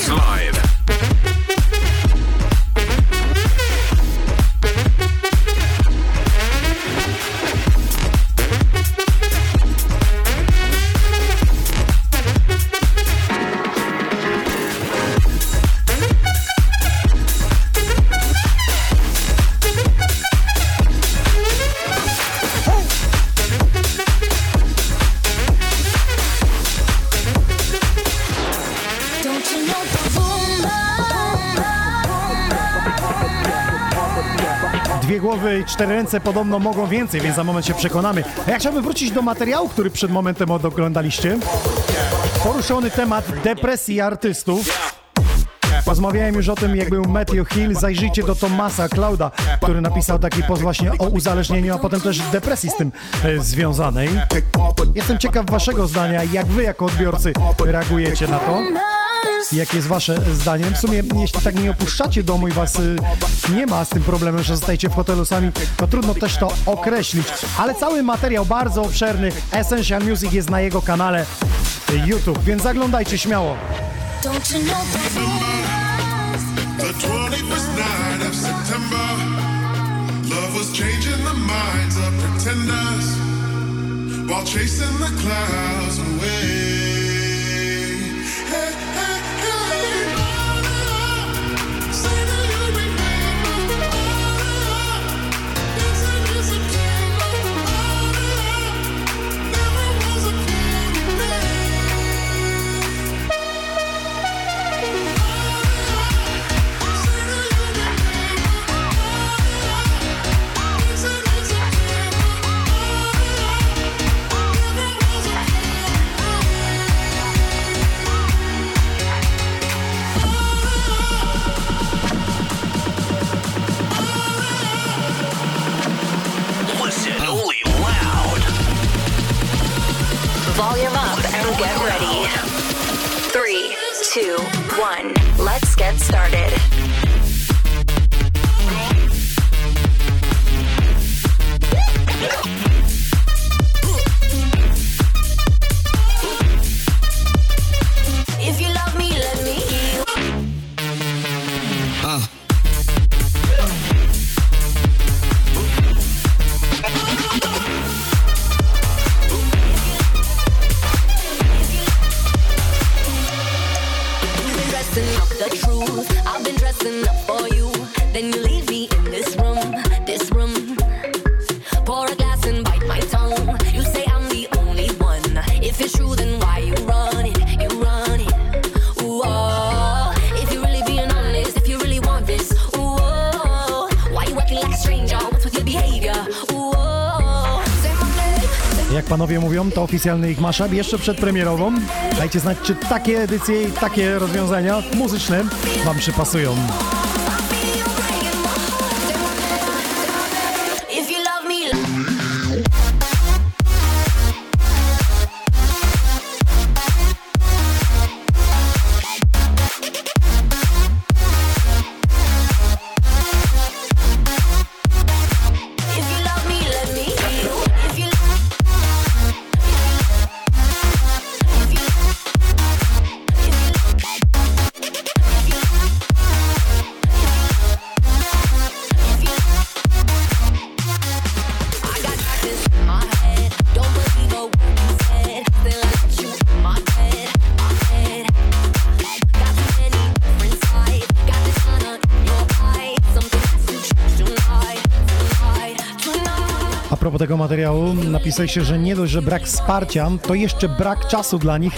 Live. Cztery ręce podobno mogą więcej, więc za moment się przekonamy. A ja chciałbym wrócić do materiału, który przed momentem oglądaliście. Poruszony temat depresji artystów. Rozmawiałem już o tym, jak był Matthew Hill. Zajrzyjcie do Tomasa Clouda, który napisał taki post właśnie o uzależnieniu, a potem też depresji z tym e, związanej. Jestem ciekaw waszego zdania, jak wy jako odbiorcy reagujecie na to. Jakie jest wasze zdanie? W sumie, jeśli tak nie opuszczacie domu i was y, nie ma z tym problemem, że zostajecie w hotelu sami, to trudno też to określić. Ale cały materiał bardzo obszerny Essential Music jest na jego kanale YouTube, więc zaglądajcie śmiało. The 21st night of September, love was changing the minds of pretenders while chasing the clouds away. Get ready. Three, two, one. Let's get started. Oficjalny ich mashup jeszcze przed premierową. Dajcie znać, czy takie edycje i takie rozwiązania muzyczne wam przypasują. Materiału, napisaliście, że nie dość, że brak wsparcia, to jeszcze brak czasu dla nich,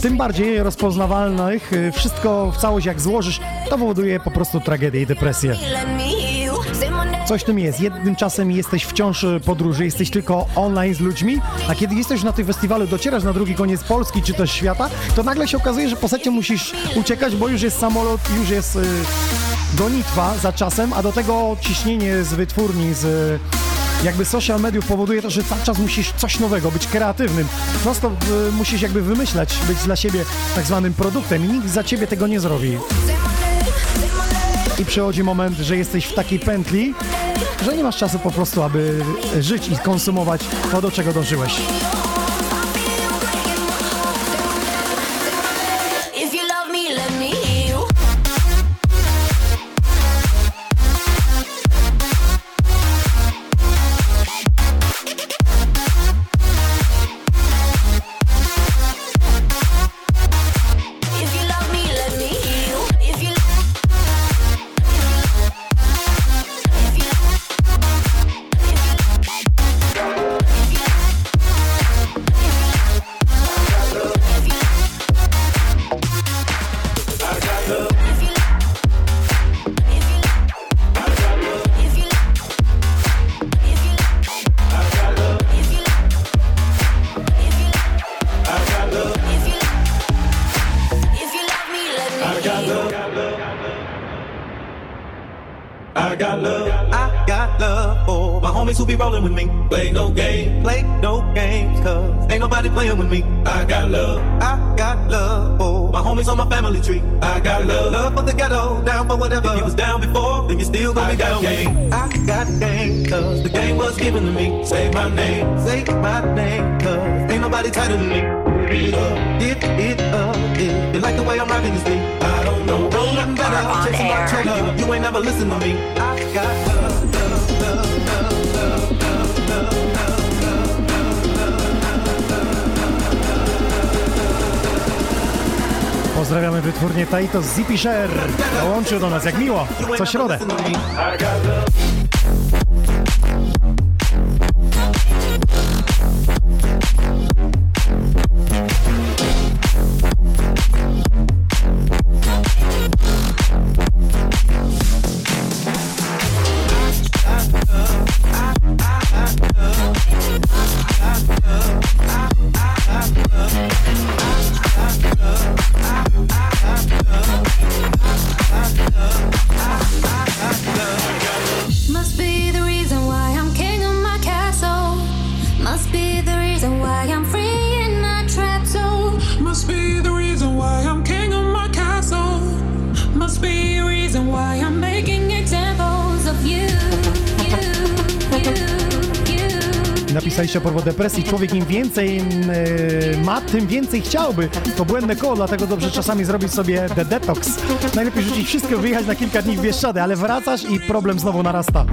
tym bardziej rozpoznawalnych. y, Wszystko w całość jak złożysz, to powoduje po prostu tragedię i depresję. Coś tym jest. Jednym czasem jesteś wciąż w podróży, jesteś tylko online z ludźmi, a kiedy jesteś na tym festiwalu, docierasz na drugi koniec Polski czy też świata, to nagle się okazuje, że po secie musisz uciekać, bo już jest samolot, już jest y, gonitwa za czasem, a do tego ciśnienie z wytwórni, z y, jakby social mediów powoduje to, że cały czas musisz coś nowego, być kreatywnym. Prosto y, musisz jakby wymyślać, być dla siebie tak zwanym produktem i nikt za ciebie tego nie zrobi. I przychodzi moment, że jesteś w takiej pętli, że nie masz czasu po prostu, aby żyć i konsumować to, do czego dążyłeś. Wytwórnię Taito z Zippy Share. Dołączył do nas jak miło, co środę. Napisaliście a propos depresji, człowiek im więcej yy, ma, tym więcej chciałby. To błędne koło, dlatego dobrze czasami zrobić sobie the detox. Najlepiej rzucić wszystko, wyjechać na kilka dni w Bieszczady, ale wracasz i problem znowu narasta.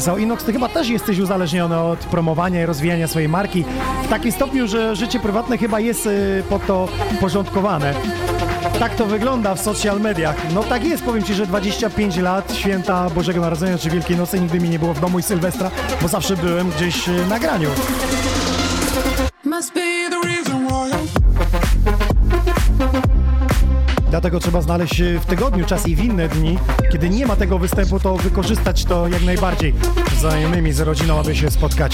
Napisał, Inox, ty chyba też jesteś uzależniony od promowania i rozwijania swojej marki w takim stopniu, że życie prywatne chyba jest y, po to uporządkowane. Tak to wygląda w social mediach. No tak jest, powiem Ci, że 25 lat, święta Bożego Narodzenia czy Wielkiej Nocy nigdy mi nie było w domu i Sylwestra, bo zawsze byłem gdzieś y, na graniu. Dlatego trzeba znaleźć e, w tygodniu czas i w inne dni. Kiedy nie ma tego występu, to wykorzystać to jak najbardziej z znajomymi, z rodziną, aby się spotkać.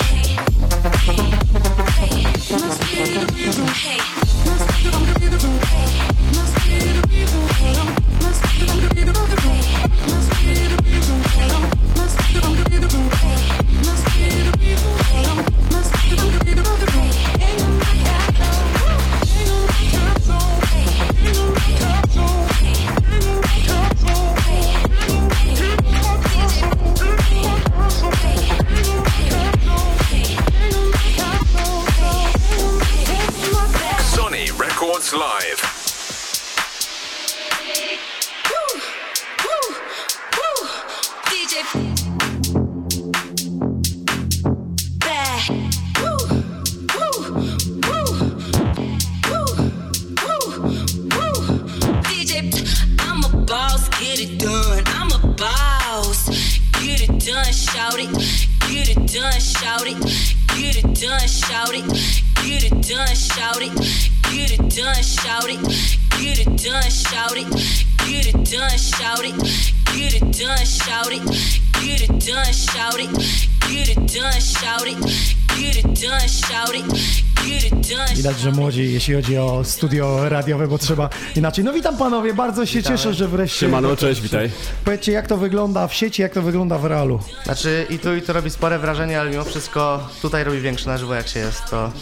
Jeśli chodzi o studio radiowe, bo trzeba inaczej. No witam panowie, bardzo się cieszę, że wreszcie... Siemano, cześć, witaj. Powiedzcie, jak to wygląda w sieci, jak to wygląda w realu. Znaczy i tu i to robi spore wrażenie, ale mimo wszystko tutaj robi większe na żywo jak się jest, to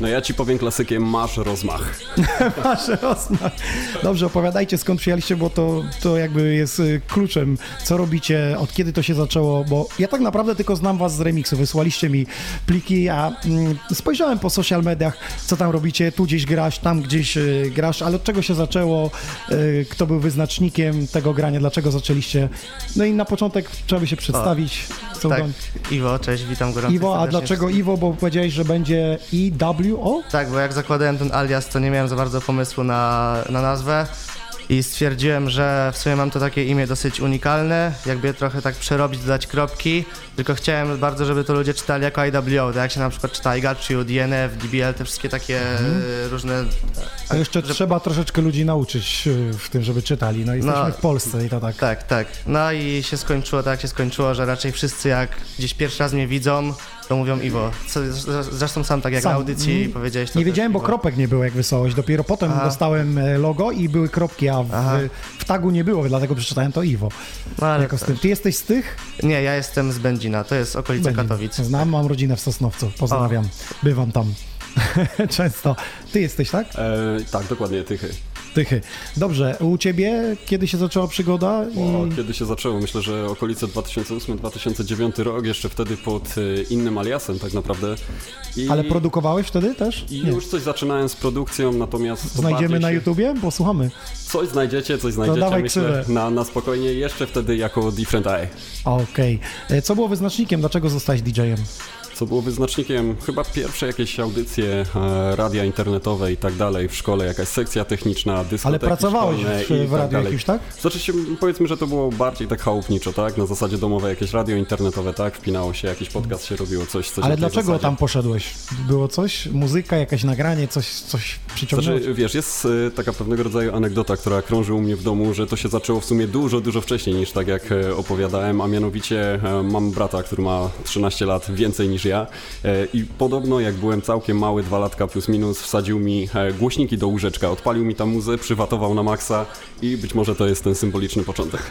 No ja ci powiem klasykiem, masz rozmach. *laughs* Masz rozmach. Dobrze, opowiadajcie skąd przyjechaliście, bo to, to jakby jest y, kluczem. Co robicie, od kiedy to się zaczęło, bo ja tak naprawdę tylko znam was z remiksu. Wysłaliście mi pliki, a mm, spojrzałem po social mediach, co tam robicie. Tu gdzieś grasz, tam gdzieś y, grasz, ale od czego się zaczęło? Y, kto był wyznacznikiem tego grania? Dlaczego zaczęliście? No i na początek trzeba by się przedstawić. Co tak. Iwo, cześć, witam gorąco. Iwo, a dlaczego Iwo? Bo powiedziałeś, że będzie IWO? Tak, bo jak zakładałem ten alias, to nie miałem za bardzo pomysłu na, na nazwę i stwierdziłem, że w sumie mam to takie imię dosyć unikalne, jakby trochę tak przerobić, dodać kropki, tylko chciałem bardzo, żeby to ludzie czytali jako IWO, tak jak się na przykład czyta I Got You, DNF, DBL, te wszystkie takie Mhm. różne... A jeszcze trzeba troszeczkę ludzi nauczyć y, w tym, żeby czytali. No jesteśmy No. w Polsce i to tak. Tak, tak. No i się skończyło tak, się skończyło, że raczej wszyscy jak gdzieś pierwszy raz mnie widzą, to mówią Iwo. Co, zresztą sam tak jak Sam. na audycji Mhm. powiedziałeś to Nie wiedziałem, bo Iwo. kropek nie było, jak wysłałeś. Dopiero potem Aha. dostałem e, logo i były kropki, a w, w tagu nie było, dlatego przeczytałem to Iwo. No, ale Jako z tym. Ty jesteś z tych? Nie, ja jestem z Będzina, to jest okolica Będzin. Katowic. Znam, mam rodzinę w Sosnowcu. Pozdrawiam. Bywam tam. *laughs* Często. Ty jesteś, tak? E, tak, dokładnie, tychy. Tychy. Dobrze, u ciebie kiedy się zaczęła przygoda? I... O, kiedy się zaczęło? Myślę, że okolice 2008-2009 rok, jeszcze wtedy pod e, innym aliasem tak naprawdę. I, Ale produkowałeś wtedy też? I Nie. już coś zaczynałem z produkcją, natomiast... to Znajdziemy bardziej na się- YouTubie? Posłuchamy. Coś znajdziecie, coś znajdziecie, dawaj myślę, na, na spokojnie, jeszcze wtedy jako Different Eye. Okej. E, Co było wyznacznikiem? Dlaczego zostałeś DJ-em? Co było wyznacznikiem chyba pierwsze jakieś audycje e, radia internetowe i tak dalej w szkole, jakaś sekcja techniczna, dyskoteki Ale pracowałeś w, i w tak radiu jakimś, tak? Znaczy się, powiedzmy, że to było bardziej tak chałupniczo, tak? Na zasadzie domowe jakieś radio internetowe, tak? Wpinało się, jakiś podcast się robiło, coś, coś Ale dlaczego zasadzie. tam poszedłeś? Było coś? Muzyka, jakieś nagranie, coś, coś przyciągnęło? Znaczy, wiesz, jest e, taka pewnego rodzaju anegdota, która krąży u mnie w domu, że to się zaczęło w sumie dużo, dużo wcześniej niż tak jak e, opowiadałem, a mianowicie e, mam brata, który ma 13 lat więcej niż ja e, i podobno jak byłem całkiem mały, dwa latka plus minus, wsadził mi e, głośniki do łóżeczka, odpalił mi tam muzę, przywatował na maksa i być może to jest ten symboliczny początek.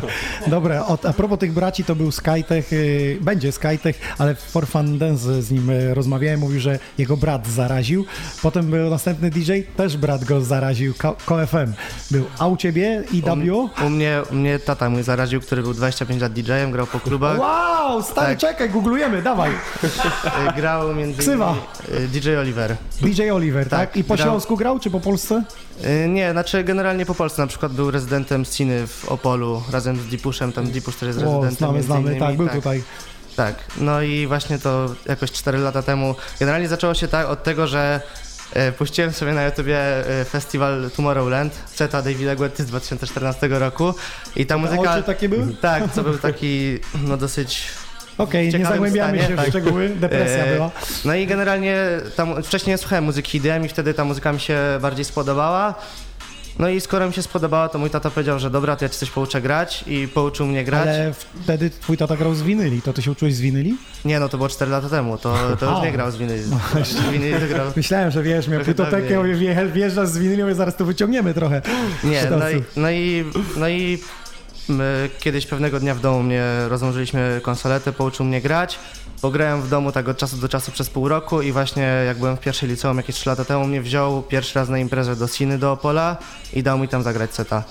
*laughs* Dobra, a propos tych braci, to był Skytech, y, będzie Skytech, ale for Fun Dance z nim y, rozmawiałem, mówił, że jego brat zaraził. Potem był następny DJ, też brat go zaraził, KFM. Był, a u ciebie i W? U, u, mnie, u mnie tata mój zaraził, który był 25 lat DJ-em, grał po klubach. Wow, stary, Tak. czekaj, googlujemy, dawaj. Y, Grał między Ksywa. y, DJ Oliver. DJ Oliver, tak? Tak, I po grał- Śląsku grał, czy po Polsce? Y, Nie, znaczy generalnie po Polsce na przykład był rezydentem Sciny w Opolu razem z Dipuszem, tam Dipusz też jest O, rezydentem. znamy, znamy, innymi, tak, był tutaj. Tak, no i właśnie to jakoś 4 lata temu. Generalnie zaczęło się tak od tego, że e, puściłem sobie na YouTubie e, festiwal Tomorrowland, seta Davida Guetty z 2014 roku i ta muzyka... oczy takie były? Tak, co był taki no dosyć... Okej, nie ciekawym zagłębiamy stanie, się w tak. szczegóły, depresja E, była. No i generalnie tam wcześniej nie słuchałem muzyki IDM i wtedy ta muzyka mi się bardziej spodobała. No i skoro mi się spodobało, to mój tata powiedział, że dobra, to ja ci coś pouczę grać i pouczył mnie grać. Ale wtedy twój tata grał z winyli, to ty się uczyłeś z winyli? Nie, no to było 4 lata temu, to, to już nie grał z winyli. No winyli grał... Myślałem, że wiesz, miał płytotekę, wjeżdżasz z winyli, mówię, zaraz to wyciągniemy trochę. Nie, no i, no i, no i my kiedyś pewnego dnia w domu mnie rozłożyliśmy konsoletę, pouczył mnie grać. Pograłem w domu tak od czasu do czasu przez pół roku i właśnie jak byłem w pierwszej liceum jakieś 3 lata temu mnie wziął pierwszy raz na imprezę do Siny do Opola i dał mi tam zagrać seta.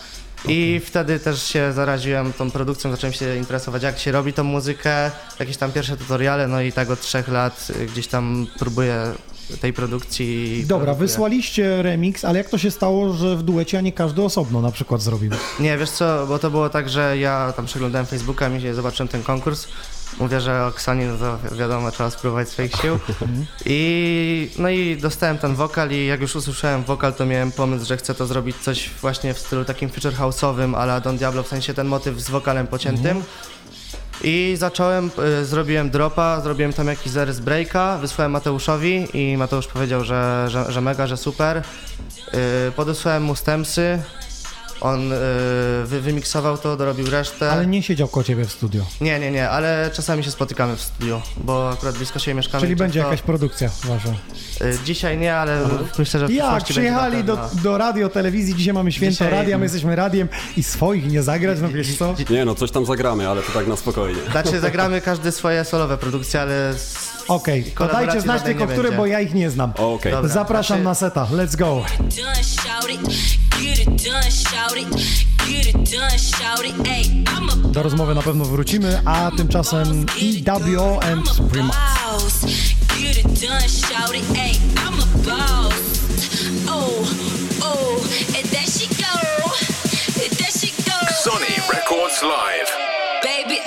I wtedy też się zaraziłem tą produkcją, zacząłem się interesować jak się robi tą muzykę, jakieś tam pierwsze tutoriale, no i tak od trzech lat gdzieś tam próbuję tej produkcji. Dobra, produkuję. wysłaliście remix, ale jak to się stało, że w duecie, a nie każdy osobno na przykład zrobił? Nie, wiesz co, bo to było tak, że ja tam przeglądałem Facebooka, mi się zobaczyłem ten konkurs. Mówię, że Oksani, no to wiadomo, trzeba spróbować swoich sił. I no i dostałem ten wokal i jak już usłyszałem wokal, to miałem pomysł, że chcę to zrobić coś właśnie w stylu takim future house'owym, ale Don Diablo, w sensie ten motyw z wokalem pociętym. I zacząłem, y, zrobiłem dropa, zrobiłem tam jakiś zarys breaka, wysłałem Mateuszowi i Mateusz powiedział, że, że, że mega, że super. Y, podesłałem mu stemsy, on y, wy, wymiksował to, dorobił resztę. Ale nie siedział koło ciebie w studio. Nie, nie, nie, ale czasami się spotykamy w studiu, bo akurat blisko siebie mieszkamy. Czyli będzie jakaś produkcja wasza. Y, Dzisiaj nie, ale myślę, że w Jak przyjechali do, do radio, telewizji, dzisiaj mamy święto Dzisiaj- radia, my jesteśmy radiem i swoich nie zagrać, no wiesz co? Nie no, coś tam zagramy, ale to tak na spokojnie. Znaczy zagramy każdy swoje solowe produkcje, ale... Okej, to dajcie znać żadnej tylko, nie które, będzie. bo ja ich nie znam. Okej. Dobra, Zapraszam znaczy- na seta, let's go. done, shout it. Get it done, shout it. Get it done, shout it. Ey, I'm a Do rozmowy na pewno wrócimy, a tymczasem EWO and Primax. boss. Get it done, shout it. Ey, I'm a boss. Oh, oh, and there she go. And there she go. Sony Records Live. Baby,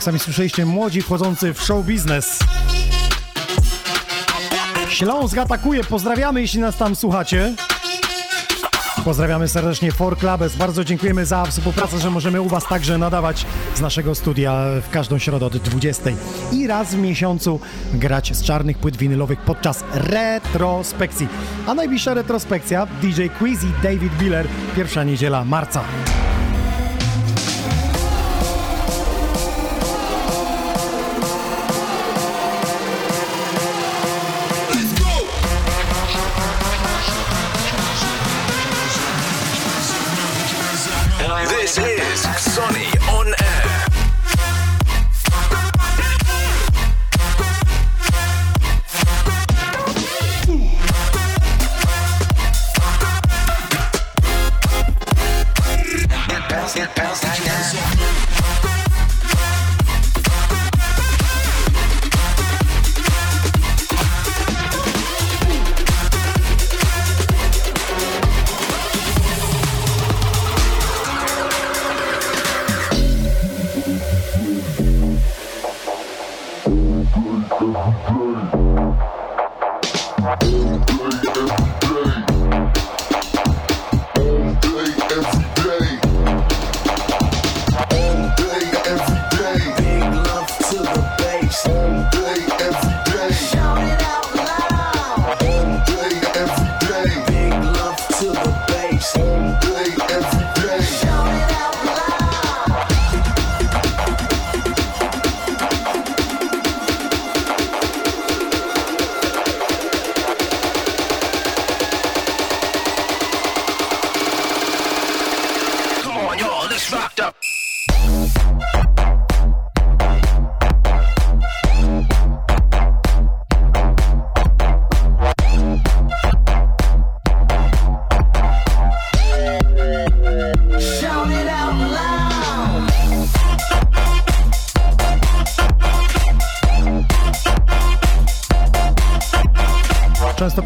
Jak sami słyszeliście, młodzi wchodzący w show biznes. Śląsk atakuje, pozdrawiamy, jeśli nas tam słuchacie. Pozdrawiamy serdecznie For Clubes. Bardzo dziękujemy za współpracę, że możemy u Was także nadawać z naszego studia w każdą środę od 20 i raz w miesiącu grać z czarnych płyt winylowych podczas retrospekcji. A najbliższa retrospekcja DJ Quiz i David Biller, pierwsza niedziela marca. Is Sonny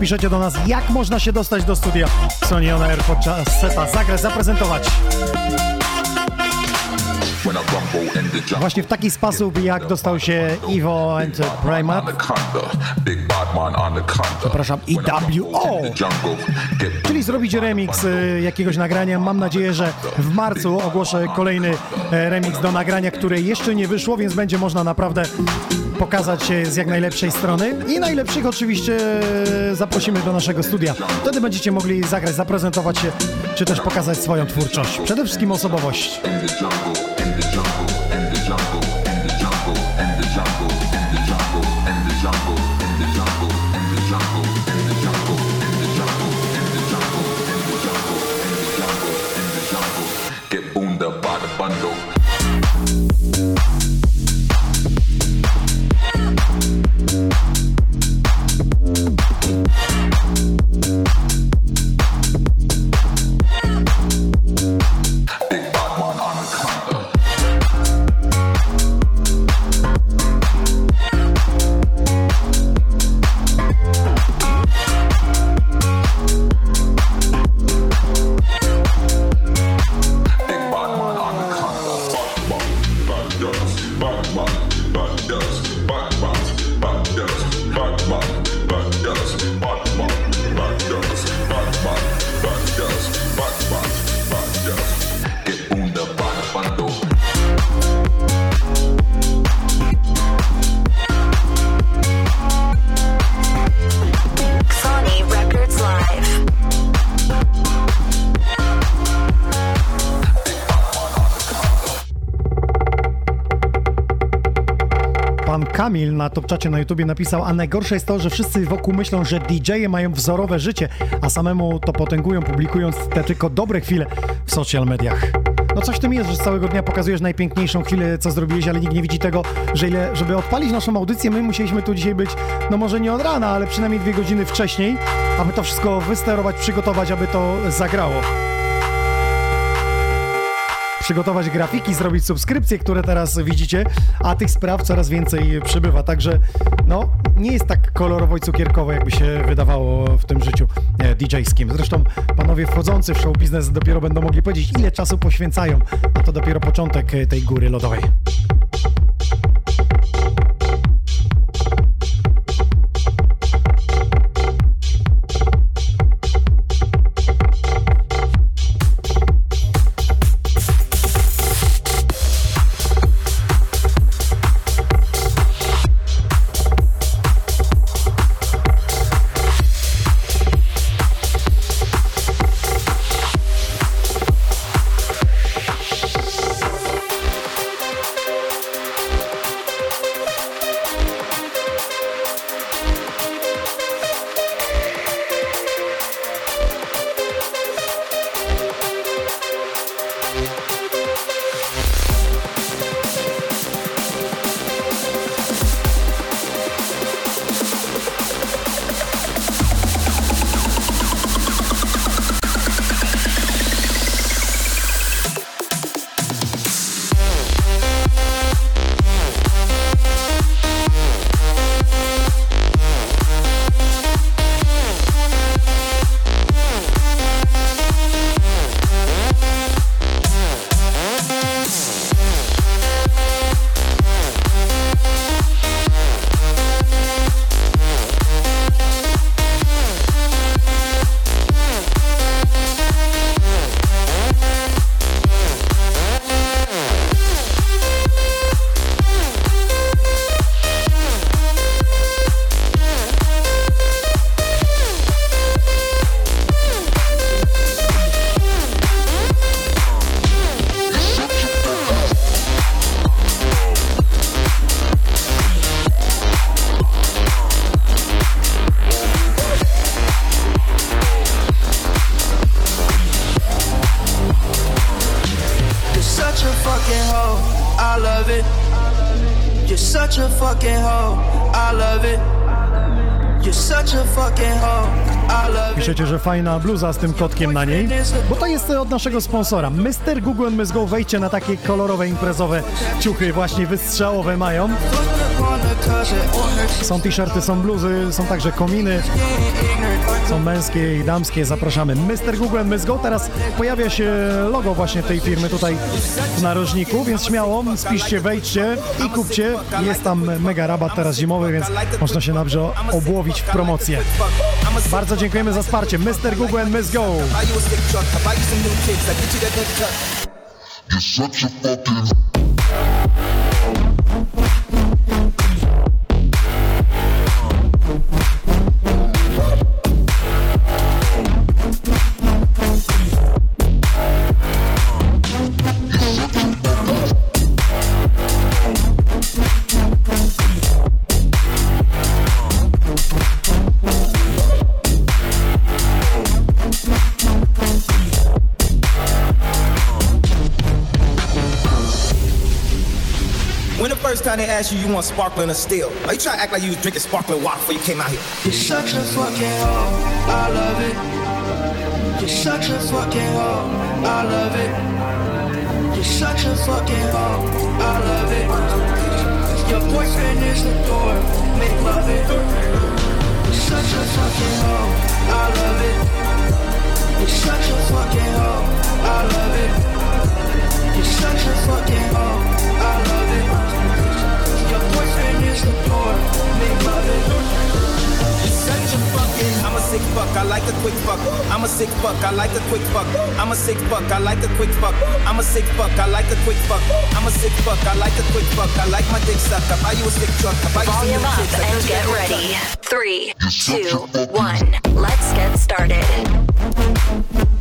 Często piszecie do nas, jak można się dostać do studia Sony On Air podczas seta, zagrać, zaprezentować. Właśnie w taki sposób, jak dostał się Evo and Primat, przepraszam, EWO, czyli zrobić remix y, jakiegoś nagrania. Mam nadzieję, że w marcu ogłoszę kolejny e, remix do nagrania, które jeszcze nie wyszło, więc będzie można naprawdę pokazać się z jak najlepszej strony i najlepszych oczywiście zaprosimy do naszego studia. Wtedy będziecie mogli zagrać, zaprezentować się, czy też pokazać swoją twórczość. Przede wszystkim osobowość. Kamil na topczacie na YouTubie napisał, a najgorsze jest to, że wszyscy wokół myślą, że DJ-e mają wzorowe życie, a samemu to potęgują, publikując te tylko dobre chwile w social mediach. No coś w tym jest, że całego dnia pokazujesz najpiękniejszą chwilę, co zrobiłeś, ale nikt nie widzi tego, że ile, żeby odpalić naszą audycję, my musieliśmy tu dzisiaj być, no może nie od rana, ale przynajmniej dwie godziny wcześniej, aby to wszystko wysterować, przygotować, aby to zagrało przygotować grafiki, zrobić subskrypcje, które teraz widzicie, a tych spraw coraz więcej przybywa. Także no, nie jest tak kolorowo i cukierkowo, jakby się wydawało w tym życiu e, DJ-skim. Zresztą panowie wchodzący w show biznes dopiero będą mogli powiedzieć, ile czasu poświęcają, a to dopiero początek e, tej góry lodowej. Fajna bluza z tym kotkiem na niej, bo to jest od naszego sponsora. Mr. Google Miss Go, wejdźcie na takie kolorowe, imprezowe ciuchy, właśnie wystrzałowe mają. Są t-shirty, są bluzy, są także kominy, są męskie i damskie, zapraszamy. Mr. Google Miss Go, teraz pojawia się logo właśnie tej firmy tutaj w narożniku, więc śmiało spiszcie, wejdźcie i kupcie. Jest tam mega rabat teraz zimowy, więc można się dobrze obłowić w promocję. Bardzo dziękujemy za wsparcie. Mr. Google and Miss Go. Buy you a stick you, you want sparkling or still? Are you trying to act like you was drinking sparkling water before you came out here? You're such a fucking hoe. I love it. You're such a fucking hoe. I love it. You're such a fucking hoe. I love it. Your boyfriend is the door. Make love it. You're such a fucking hoe. I love it. You're such a fucking hoe. I love it. You're such a fucking hoe. I love it. I'm a sick fuck, I like a quick fuck. I'm a sick fuck, I like a quick fuck. I'm a sick fuck, I like a quick fuck. I'm a sick fuck, I like a quick fuck. I'm a sick fuck, I like a quick fuck. I like my dick suck. I buy you a sick truck. I buy you some Volume new up and you get ready. cut. Three, two, one. Let's get started.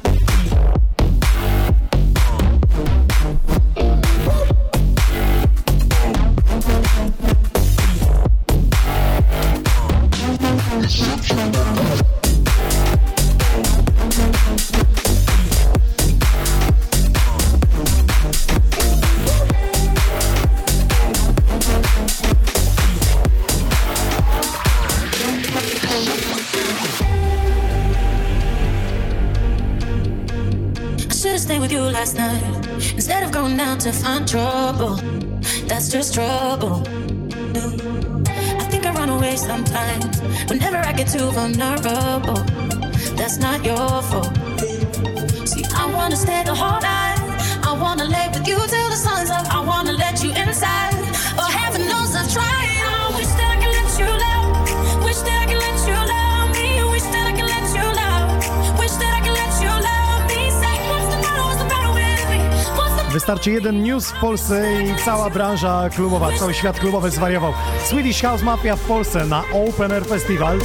Wystarczy jeden news w Polsce i cała branża klubowa, cały świat klubowy zwariował. Swedish House Mafia w Polsce na Open Air Festival.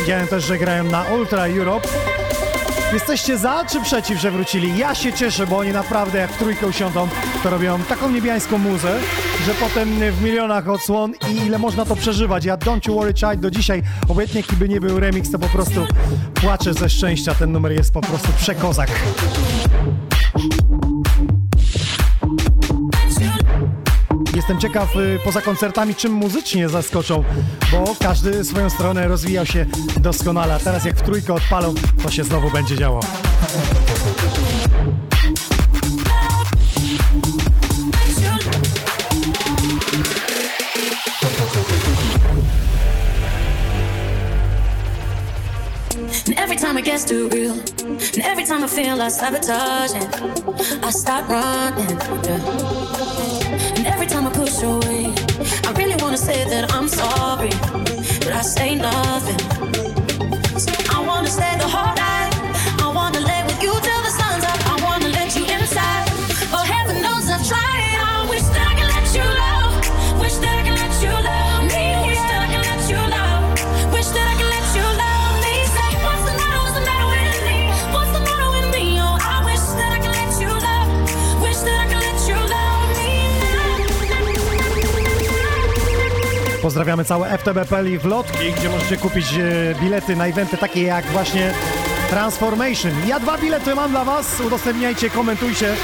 Widziałem też, że grają na Ultra Europe. Jesteście za czy przeciw, że wrócili? Ja się cieszę, bo oni naprawdę jak trójkę usiądą, to robią taką niebiańską muzę, że potem w milionach odsłon i ile można to przeżywać. Ja Don't You Worry Child do dzisiaj, obojętnie jaki nie był remix, to po prostu płaczę ze szczęścia. Ten numer jest po prostu przekozak. Jestem ciekaw y, poza koncertami, czym muzycznie zaskoczą, bo każdy swoją stronę rozwijał się doskonale, a teraz jak w trójkę odpalą, to się znowu będzie działo. And every time it gets too real, and every time I feel like sabotaging, I start running. yeah. Push away, I really wanna say that I'm sorry, but I say nothing. So I wanna stay the whole Pozdrawiamy całe FTB.pl i Wlotki, gdzie możecie kupić e, bilety na eventy takie jak właśnie Transformation. Ja dwa bilety mam dla Was, udostępniajcie, komentujcie.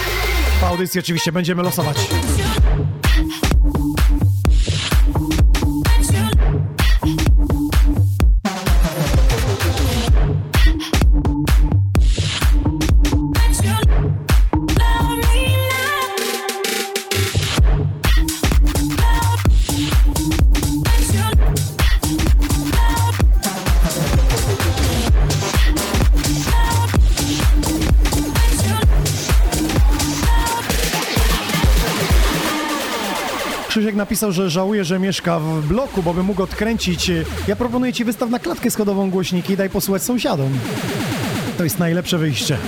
Po audycji oczywiście będziemy losować. Napisał, że żałuje, że mieszka w bloku, bo by mógł odkręcić. Ja proponuję ci wystaw na klatkę schodową głośniki i daj posłuchać sąsiadom. To jest najlepsze wyjście.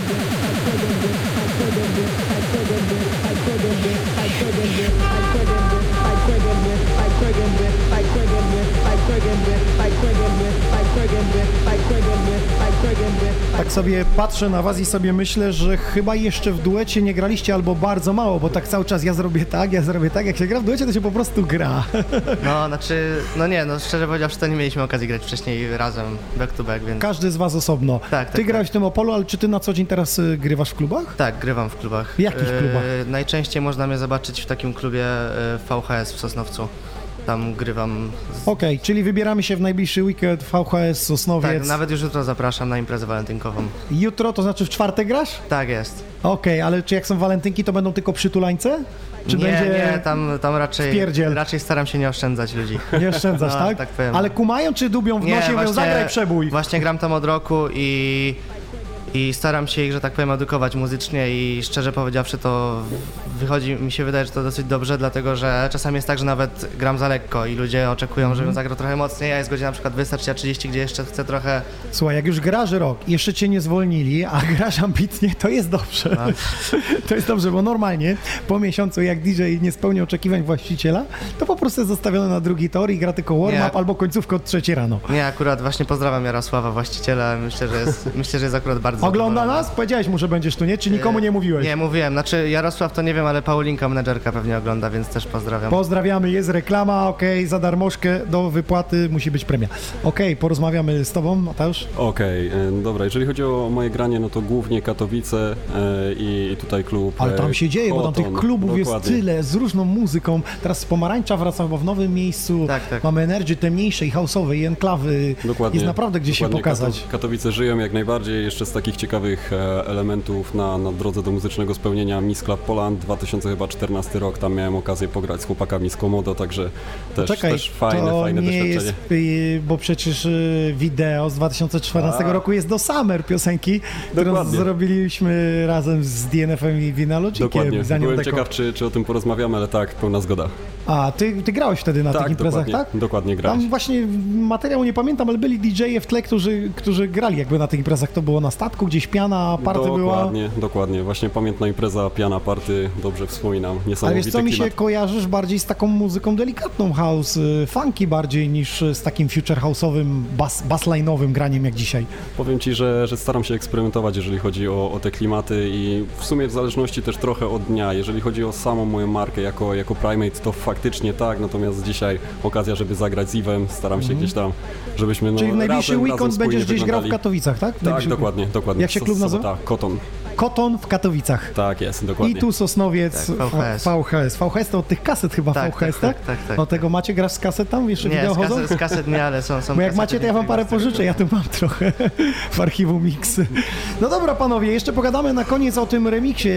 Sobie patrzę na was i sobie myślę, że chyba jeszcze w duecie nie graliście albo bardzo mało, bo tak cały czas ja zrobię tak, ja zrobię tak. Jak się gra w duecie, to się po prostu gra. *laughs* No, znaczy, no nie, no szczerze powiedziawszy, to nie mieliśmy okazji grać wcześniej razem, back to back, więc... Każdy z was osobno. Tak, Ty tak, grałeś w tym Opolu, ale czy ty na co dzień teraz y, grywasz w klubach? Tak, grywam w klubach. W jakich klubach? E, najczęściej można mnie zobaczyć w takim klubie e, VHS w Sosnowcu. Tam grywam. Z... Okej, czyli wybieramy się w najbliższy weekend VHS Sosnowiec. Tak, nawet już jutro zapraszam na imprezę walentynkową. Jutro, to znaczy w czwartek grasz? Tak jest. Okej, ale czy jak są walentynki, to będą tylko przytulańce? Czy nie, będzie nie, tam, tam raczej, wpierdziel? raczej staram się nie oszczędzać ludzi. Nie oszczędzasz, no, tak? tak powiem. Ale kumają, czy dubią w Nie, nosie mówią, właśnie- zagraj przebój? Właśnie gram tam od roku i, i staram się ich, że tak powiem, edukować muzycznie i szczerze powiedziawszy to wychodzi, mi się wydaje, że to dosyć dobrze, dlatego że czasami jest tak, że nawet gram za lekko i ludzie oczekują, Mhm. żebym zagrał trochę mocniej, a jest godzina na przykład 20.30, gdzie jeszcze chcę trochę... Słuchaj, jak już grasz rok, jeszcze cię nie zwolnili, a *laughs* grasz ambitnie, to jest dobrze. *laughs* To jest dobrze, bo normalnie po miesiącu, jak DJ nie spełnia oczekiwań właściciela, to po prostu jest zostawiony na drugi tor i gra tylko warm-up albo końcówkę od trzeciej rano. Nie, akurat właśnie pozdrawiam Jarosława, właściciela, myślę, że jest, myślę, że jest akurat bardzo Ogląda nas? Powiedziałeś mu, że będziesz tu, nie? Czy nikomu nie mówiłeś? Nie, mówiłem, znaczy Jarosław to nie wiem, ale Paulinka, menedżerka pewnie ogląda, więc też pozdrawiam. Pozdrawiamy, jest reklama, okej, za darmożkę do wypłaty musi być premia. Okej, porozmawiamy z tobą, Mateusz. Okej, e, dobra, jeżeli chodzi o moje granie, no to głównie Katowice e, i, i tutaj klub. Ale tam się dzieje, bo tam tych klubów jest Dokładnie. tyle, z różną muzyką. Teraz Pomarańcza wraca chyba w nowym miejscu. Tak, Mamy Energy, te mniejsze i house'owe, i enklawy. Dokładnie. Jest naprawdę gdzie się Dokładnie. pokazać. Kato- Katowice żyją jak najbardziej. Jeszcze z takich ciekawych e, elementów na, na drodze do muzycznego spełnienia Miss Club Poland 2014 rok. Tam miałem okazję pograć z chłopakami z Komodo, także też, Czekaj, też fajne, to fajne nie doświadczenie. jest, y, bo przecież y, wideo z 2014 A. roku jest do Summer piosenki, którą Dokładnie. zrobiliśmy razem z DNF-em i Vinalogikiem. Dokładnie. Byłem deko- ciekaw, czy, czy o tym porozmawiamy, ale tak, pełna zgoda. A, ty, ty grałeś wtedy na tak, tych imprezach, dokładnie, tak? Dokładnie grałeś. Tam właśnie materiału nie pamiętam, ale byli DJ-e w tle, którzy, którzy grali jakby na tych imprezach. To było na statku, gdzieś piana, party była. Dokładnie, dokładnie. Właśnie pamiętna impreza, piana party, dobrze wspominam. Ale Niesamowity wiesz co, mi się klimat. kojarzysz bardziej z taką muzyką delikatną house, y, funky bardziej niż z takim future house'owym, bas, bassline'owym graniem jak dzisiaj. Powiem Ci, że, że staram się eksperymentować, jeżeli chodzi o, o te klimaty i w sumie w zależności też trochę od dnia. Jeżeli chodzi o samą moją markę jako, jako Primate, to faktycznie tak, natomiast dzisiaj okazja, żeby zagrać z Iwem, staram się Mhm. gdzieś tam, żebyśmy no, Czyli w najbliższy razem, weekend razem będziesz gdzieś grał w. Katowicach, tak? W Tak, najbliższy- dokładnie, dokładnie. Jak się klub nazywa? Sobota, Koton. Koton w Katowicach. Tak jest, dokładnie. I tu Sosnowiec, Tak, VHS. VHS. VHS to od tych kaset chyba Tak, VHS, tak, tak? tak, tak, tak. O tego macie, grasz z kaset tam? Jeszcze Nie, wideo z kaset, z kaset nie, ale są, są Bo jak macie, to ja wam parę pożyczę, ja tu mam trochę w archiwum mix. No dobra, panowie, jeszcze pogadamy na koniec o tym remiksie,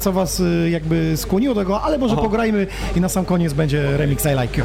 co was y, jakby skłoniło do tego, ale może pograjmy i na sam koniec będzie remix I Like You.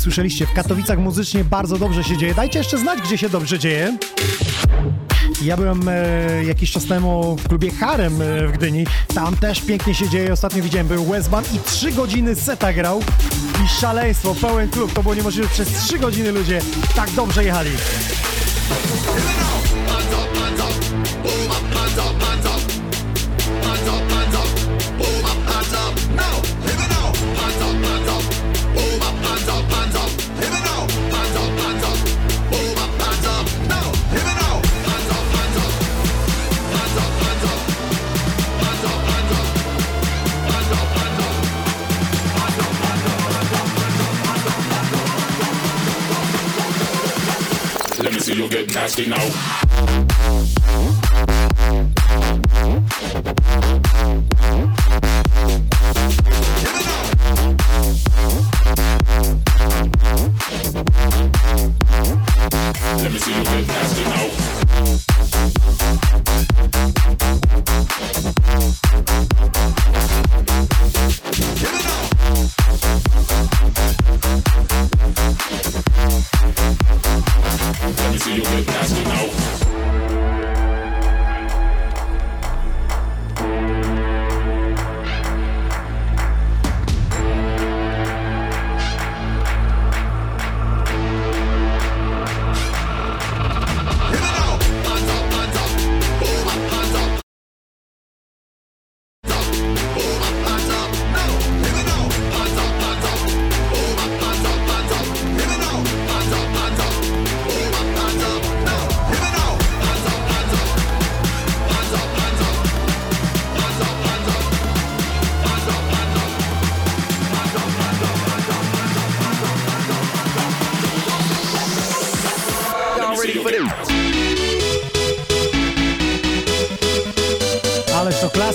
słyszeliście, w Katowicach muzycznie bardzo dobrze się dzieje. Dajcie jeszcze znać, gdzie się dobrze dzieje. Ja byłem e, jakiś czas temu w klubie Harem e, w Gdyni. Tam też pięknie się dzieje. Ostatnio widziałem, był Westban i trzy godziny seta grał. I szaleństwo, pełen klub. To było niemożliwe. Przez trzy godziny ludzie tak dobrze jechali. Nasty now.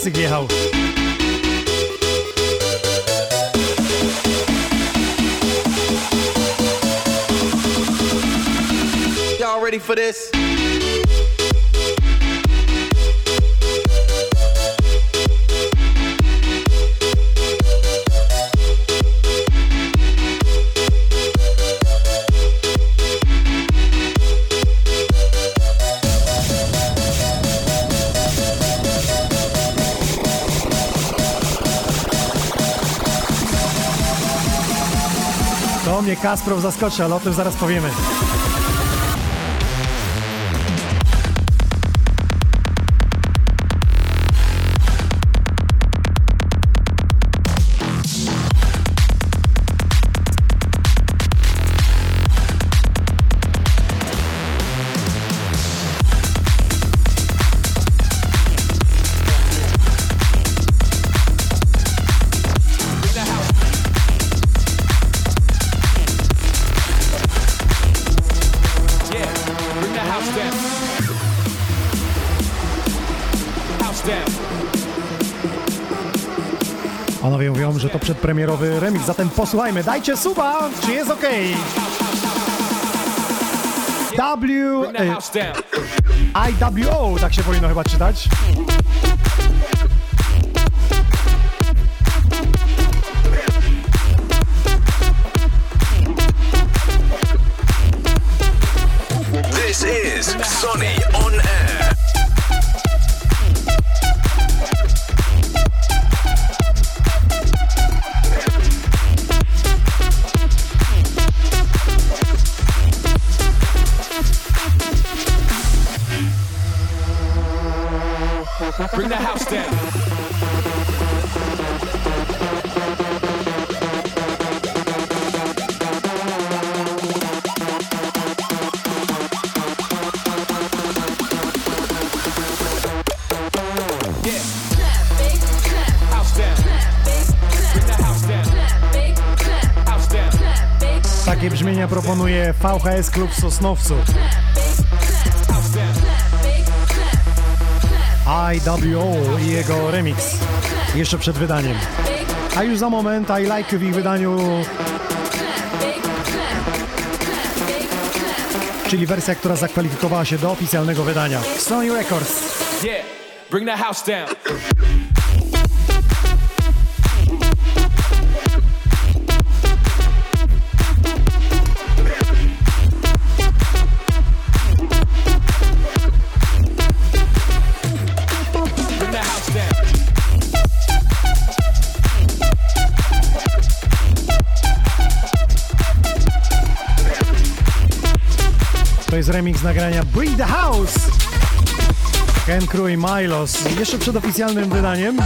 basically how. Y'all ready for this? Kasprow zaskoczy, ale o tym zaraz powiemy. Przedpremierowy remix, zatem posłuchajmy. Dajcie suba, czy jest ok? W... IWO, tak się powinno chyba czytać. VHS Klub w Sosnowcu. IWO i jego remix. Jeszcze przed wydaniem. A już za moment I Like w ich wydaniu, czyli wersja, która zakwalifikowała się do oficjalnego wydania. Sony Records. Yeah. Bring the house down. Remix nagrania Bring the House. Ken Crew i Milos. Jeszcze przed oficjalnym wydaniem.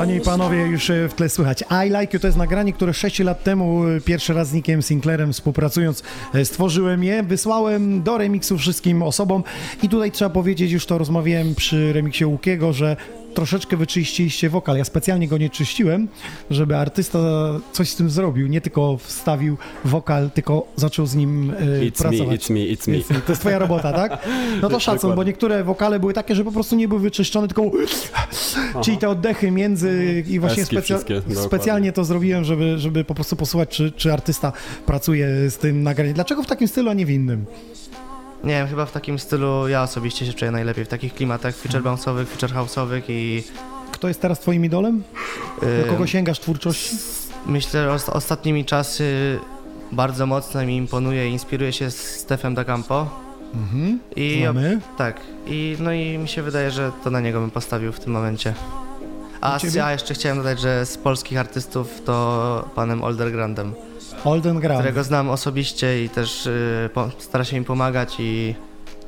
Panie i panowie, już e, w tle słychać. I Like You to jest nagranie, które 6 lat temu e, pierwszy raz z Nickiem Sinclairem współpracując e, stworzyłem je, wysłałem do remiksu wszystkim osobom i tutaj trzeba powiedzieć, już to rozmawiałem przy remiksie Łukiego, że troszeczkę wyczyściliście wokal. Ja specjalnie go nie czyściłem, żeby artysta coś z tym zrobił, nie tylko wstawił wokal, tylko zaczął z nim e, It's me, pracować. it's me, it's me. To jest twoja robota, tak? No to *laughs* szacun, bo niektóre wokale były takie, że po prostu nie były wyczyszczone, tylko czyli te oddechy między i właśnie dokładnie. specjalnie to zrobiłem, żeby, żeby po prostu posłuchać, czy, czy artysta pracuje z tym nagraniem. Dlaczego w takim stylu, a nie w innym? Nie wiem, chyba w takim stylu ja osobiście się czuję najlepiej, w takich klimatach feature bounce'owych, feature house'owych i... Kto jest teraz twoim idolem? Do kogo sięgasz twórczości? Myślę, że os- ostatnimi czasy bardzo mocno mi imponuje i inspiruje się Stefem Da Campo. Mhm. I Znamy. tak, i no i mi się wydaje, że to na niego bym postawił w tym momencie. A U ciebie? ja jeszcze chciałem dodać, że z polskich artystów to panem Oldergrandem, Olden Grant. którego znam osobiście i też y, po, stara się im pomagać i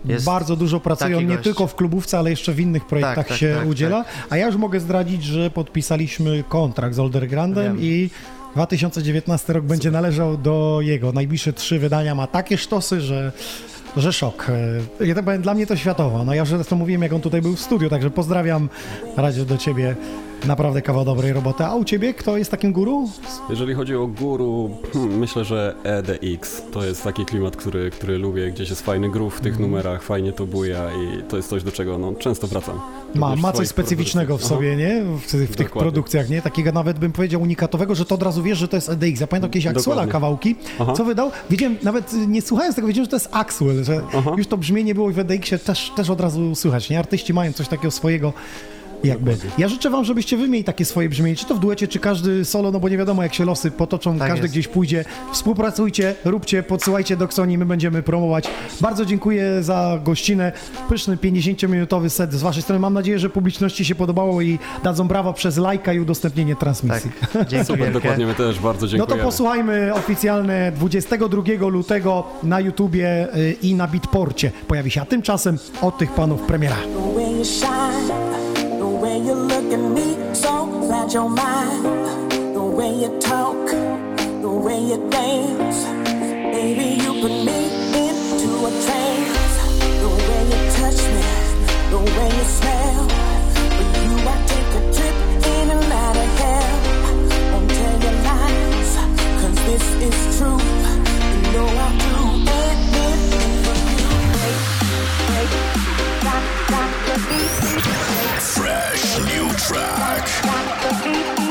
jest Bardzo dużo on nie gość. tylko w klubówce, ale jeszcze w innych projektach Tak, tak, się tak, udziela. A ja już mogę zdradzić, że podpisaliśmy kontrakt z Oldergrandem Wiem. i 2019 rok będzie należał do jego. Najbliższe trzy wydania ma takie sztosy, że że szok. E, Ja tak powiem, dla mnie to światowo. No ja już zresztą mówiłem, jak on tutaj był w studiu, także pozdrawiam Radio do ciebie. Naprawdę kawał dobrej roboty. A u ciebie kto jest takim guru? Jeżeli chodzi o guru, hmm, myślę, że EDX to jest taki klimat, który, który lubię, gdzieś jest fajny groove w tych Mhm. numerach, fajnie to buja i to jest coś, do czego no, często wracam. Ma, ma coś specyficznego w sobie, nie? W, w tych Dokładnie. produkcjach, nie? Takiego nawet bym powiedział unikatowego, że to od razu wiesz, że to jest EDX. Ja pamiętam kiedyś Axwella Dokładnie. kawałki, Aha. co wydał. Wiedziałem, nawet nie słuchając tego, wiedziałem, że to jest Axwell, że już to brzmienie było w EDX-ie też, też od razu słychać, nie? Artyści mają coś takiego swojego. Jakby. Ja życzę wam, żebyście wy mieli takie swoje brzmienie, czy to w duecie, czy każdy solo, no bo nie wiadomo jak się losy potoczą, Tak każdy jest. gdzieś pójdzie. Współpracujcie, róbcie, podsyłajcie do Xoni, my będziemy promować. Bardzo dziękuję za gościnę. Pyszny 50-minutowy set z waszej strony. Mam nadzieję, że publiczności się podobało i dadzą brawa przez lajka i udostępnienie transmisji. *laughs* dzięki Super, wielkie. dokładnie, my też bardzo No dziękujemy. to posłuchajmy oficjalne 22 lutego na YouTubie y, i na Beatporcie pojawi się, a tymczasem od tych panów premiera. The way you look at me, so glad you're mine. The way you talk, the way you dance, baby, you put me into a trance. The way you touch me, the way you smell. With you, I take a trip in and of hell. Won't tell you lies, 'cause this is true. You know I do anything for you. New track.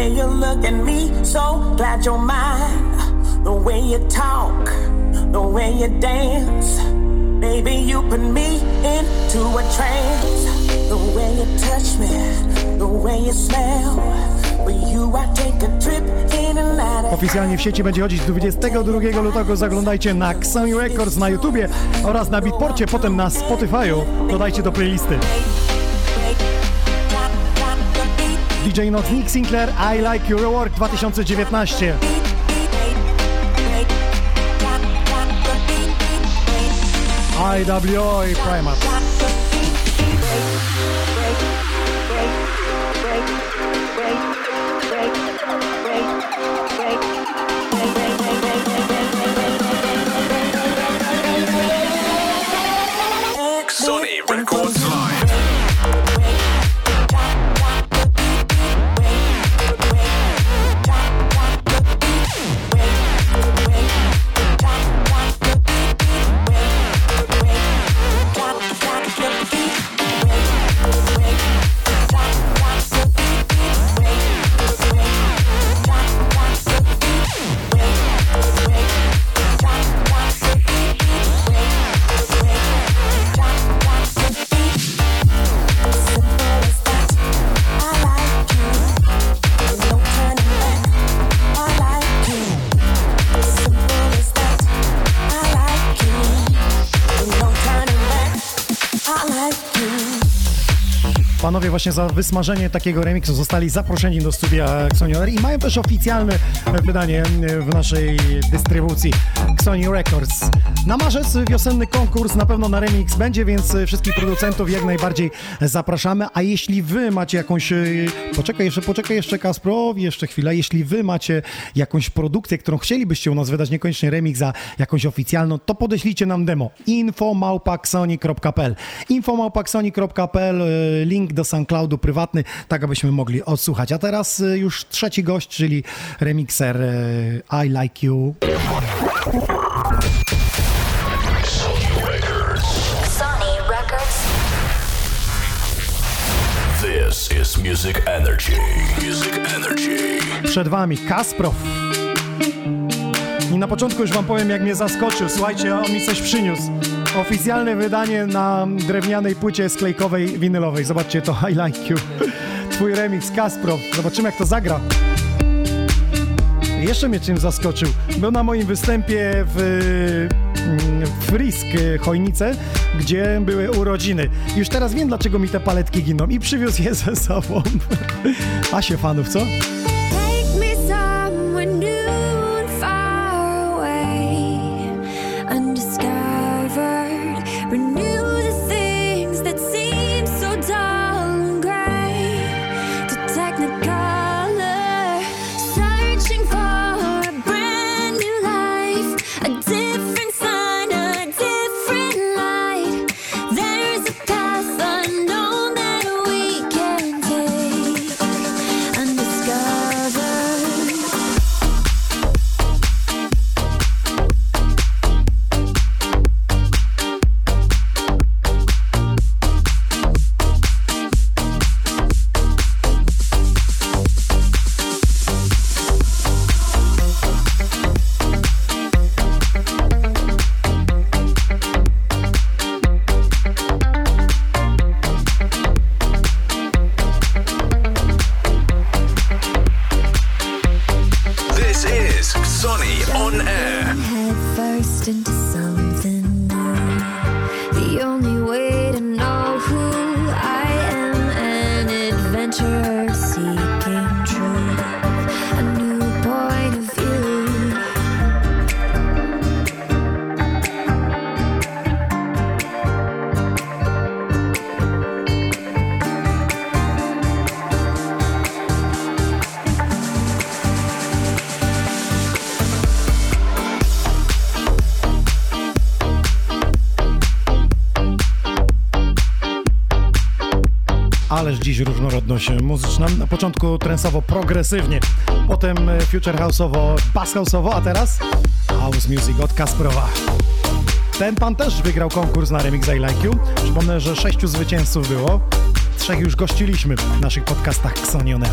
Way you look at me. So glad you're mine. The way you talk, the way you dance. Baby, you put me into a trance. The way you touch me, the way you smell. Oficjalnie w sieci będzie chodzić 22 lutego. Zaglądajcie na Xoni Records na YouTubie oraz na Beatporcie, potem na Spotify'u. Dodajcie do playlisty. DJ Not Nick Sinclair, I Like Your Work 2019. IWO i Primat. Właśnie za wysmażenie takiego remiksu zostali zaproszeni do studia Xonior i mają też oficjalne wydanie w naszej dystrybucji Xoni Records. Na marzec wiosenny konkurs na pewno na remix będzie, więc wszystkich producentów jak najbardziej zapraszamy. A jeśli wy macie jakąś... Poczekaj jeszcze, poczekaj jeszcze Kaspro, jeszcze chwilę. Jeśli wy macie jakąś produkcję, którą chcielibyście u nas wydać, niekoniecznie remix, jakąś oficjalną, to podeślijcie nam demo. info.małpaksoni.pl info.małpaksoni.pl link do SoundCloudu prywatny, tak abyśmy mogli odsłuchać. A teraz y, już trzeci gość, czyli remixer I Like You. Is Music Energy. Music Energy. Przed wami Kasprow. I na początku już wam powiem, jak mnie zaskoczył. Słuchajcie, on mi coś przyniósł. Oficjalne wydanie na drewnianej płycie sklejkowej, winylowej. Zobaczcie to, *laughs* I Like You. Twój remix, Kasprow. Zobaczymy, jak to zagra. Jeszcze mnie czym zaskoczył. Był na moim występie w mm, Frisk y, Chojnice, gdzie były urodziny. Już teraz wiem, dlaczego mi te paletki giną i przywiózł je ze sobą. *laughs* A się fanów, co? Różnorodność muzyczna. Na początku trensowo progresywnie, potem e, future house'owo, bass house'owo, a teraz house music od Kasprowa. Ten pan też wygrał konkurs na Remix I Like You. Przypomnę, że sześciu zwycięzców było. trzech już gościliśmy w naszych podcastach Xonioner.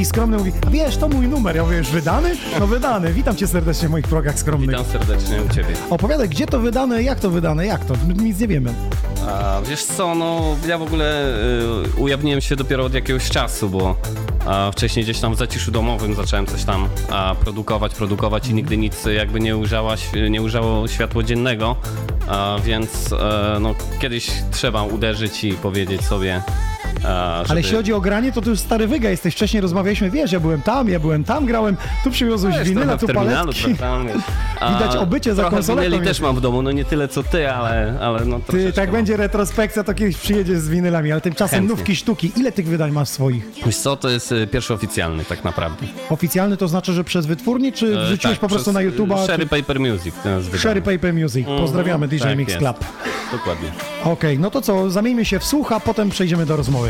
Taki skromny mówi, a wiesz, to mój numer. Ja mówię, już wydany? No wydany. Witam cię serdecznie w moich progach skromnych. Witam serdecznie u Ciebie. Opowiadaj, gdzie to wydane, jak to wydane, jak to? Nic nie wiemy. A, wiesz co, no ja w ogóle y, ujawniłem się dopiero od jakiegoś czasu, bo a, wcześniej gdzieś tam w zaciszu domowym zacząłem coś tam a, produkować, produkować i nigdy nic jakby nie, św- nie ujrzało światło dziennego, a, więc e, no, kiedyś trzeba uderzyć i powiedzieć sobie, a, Ale żeby- jeśli chodzi o granie, to ty już stary wyga jesteś. Wcześniej rozmawialiśmy, wiesz, ja byłem tam, ja byłem tam, grałem, tu przywiozłeś winyla, tu paletki. prawda, Widać obycie za trochę konsoletą jest. też mam w domu, no nie tyle co ty, ale, ale no Ty, tak mam. będzie retrospekcja, to kiedyś przyjedziesz z winylami, ale tymczasem Chętnie. nówki sztuki. Ile tych wydań masz swoich? Wiesz co, to jest y, pierwszy oficjalny tak naprawdę. Oficjalny to znaczy, że przez wytwórni, czy E, wrzuciłeś tak, po prostu na YouTube'a? Sherry czy... Paper Music. Sherry Paper Music. Mhm, Pozdrawiamy DJ tak Mix jest. Club. Dokładnie. Okej, no to co, zamieńmy się w słuch, a potem przejdziemy do rozmowy.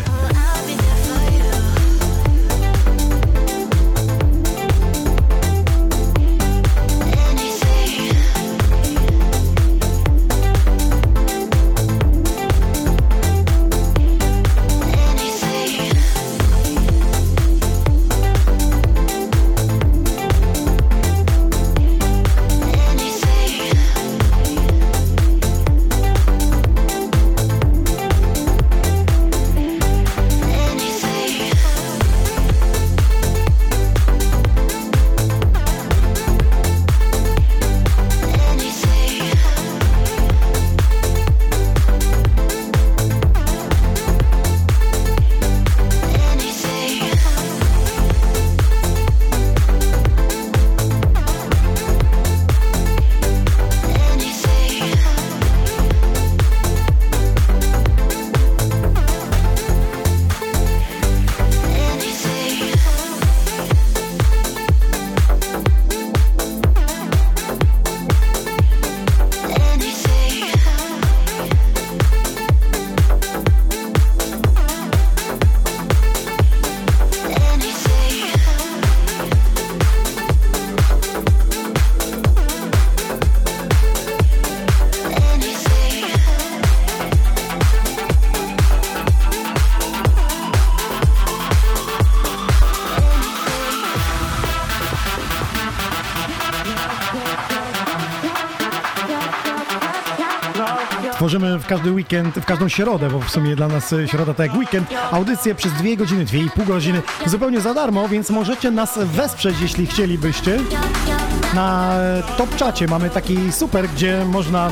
Każdy weekend, w każdą środę, bo w sumie dla nas e, środa to jak weekend, audycję przez dwie godziny, dwie i pół godziny, zupełnie za darmo, więc możecie nas wesprzeć, jeśli chcielibyście. Na e, top czacie mamy taki super, gdzie można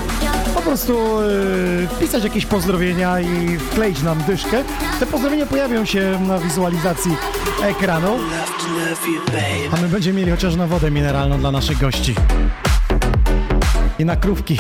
po prostu e, wpisać jakieś pozdrowienia i wkleić nam dyszkę. Te pozdrowienia pojawią się na wizualizacji ekranu, a my będziemy mieli chociaż na wodę mineralną dla naszych gości. I na krówki.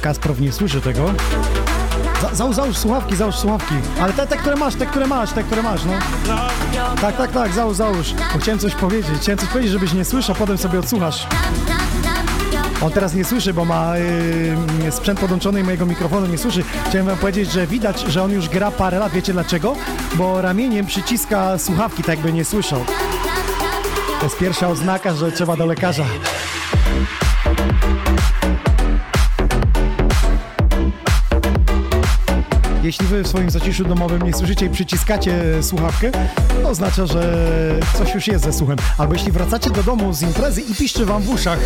Kasprow nie słyszy tego. Za, załóż, załóż słuchawki, załóż słuchawki. Ale te, te, które masz, te, które masz, te, które masz, no. Tak, tak, tak, załóż, załóż. Bo chciałem coś powiedzieć. Chciałem coś powiedzieć, żebyś nie słyszał, potem sobie odsłuchasz. On teraz nie słyszy, bo ma yy, sprzęt podłączony i mojego mikrofonu nie słyszy. Chciałem wam powiedzieć, że widać, że on już gra parę lat. Wiecie dlaczego? Bo ramieniem przyciska słuchawki, tak jakby nie słyszał. To jest pierwsza oznaka, że trzeba do lekarza. Jeśli wy w swoim zaciszu domowym nie słyszycie i przyciskacie słuchawkę, to oznacza, że coś już jest ze słuchem. Albo jeśli wracacie do domu z imprezy i piszczy wam w uszach.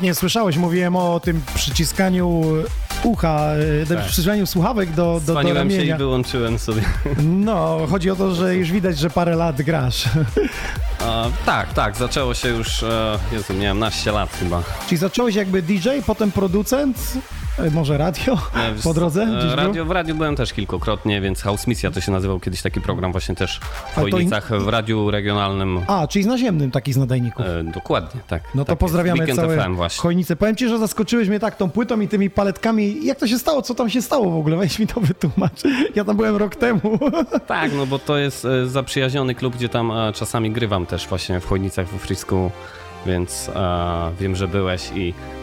Pokątnie słyszałeś, mówiłem o tym przyciskaniu ucha, e, Tak. przyciskaniu słuchawek do, do, do Dzwoniłem się i ramienia. wyłączyłem sobie. No, chodzi o to, że już widać, że parę lat grasz. A, tak, tak, zaczęło się już, e, Jezu, miałem naście lat chyba. Czyli zacząłeś jakby DJ, potem producent, e, może radio E, wiesz *laughs* po drodze? e, radio, w radiu byłem też kilkukrotnie, więc House Misja to się nazywał kiedyś taki program właśnie też w to in- w radiu regionalnym. A, czyli z naziemnym taki z nadajników. E, dokładnie, tak. No to tak jest. pozdrawiamy Weekend całe FM właśnie. Chojnice. Powiem ci, że zaskoczyłeś mnie tak tą płytą i tymi paletkami. Jak to się stało? Co tam się stało w ogóle? Weź mi to wytłumacz. Ja tam byłem rok temu. *laughs* Tak, no bo to jest e, zaprzyjaźniony klub, gdzie tam e, czasami grywam też właśnie w Chojnicach we Frisku, więc e, wiem, że byłeś i e,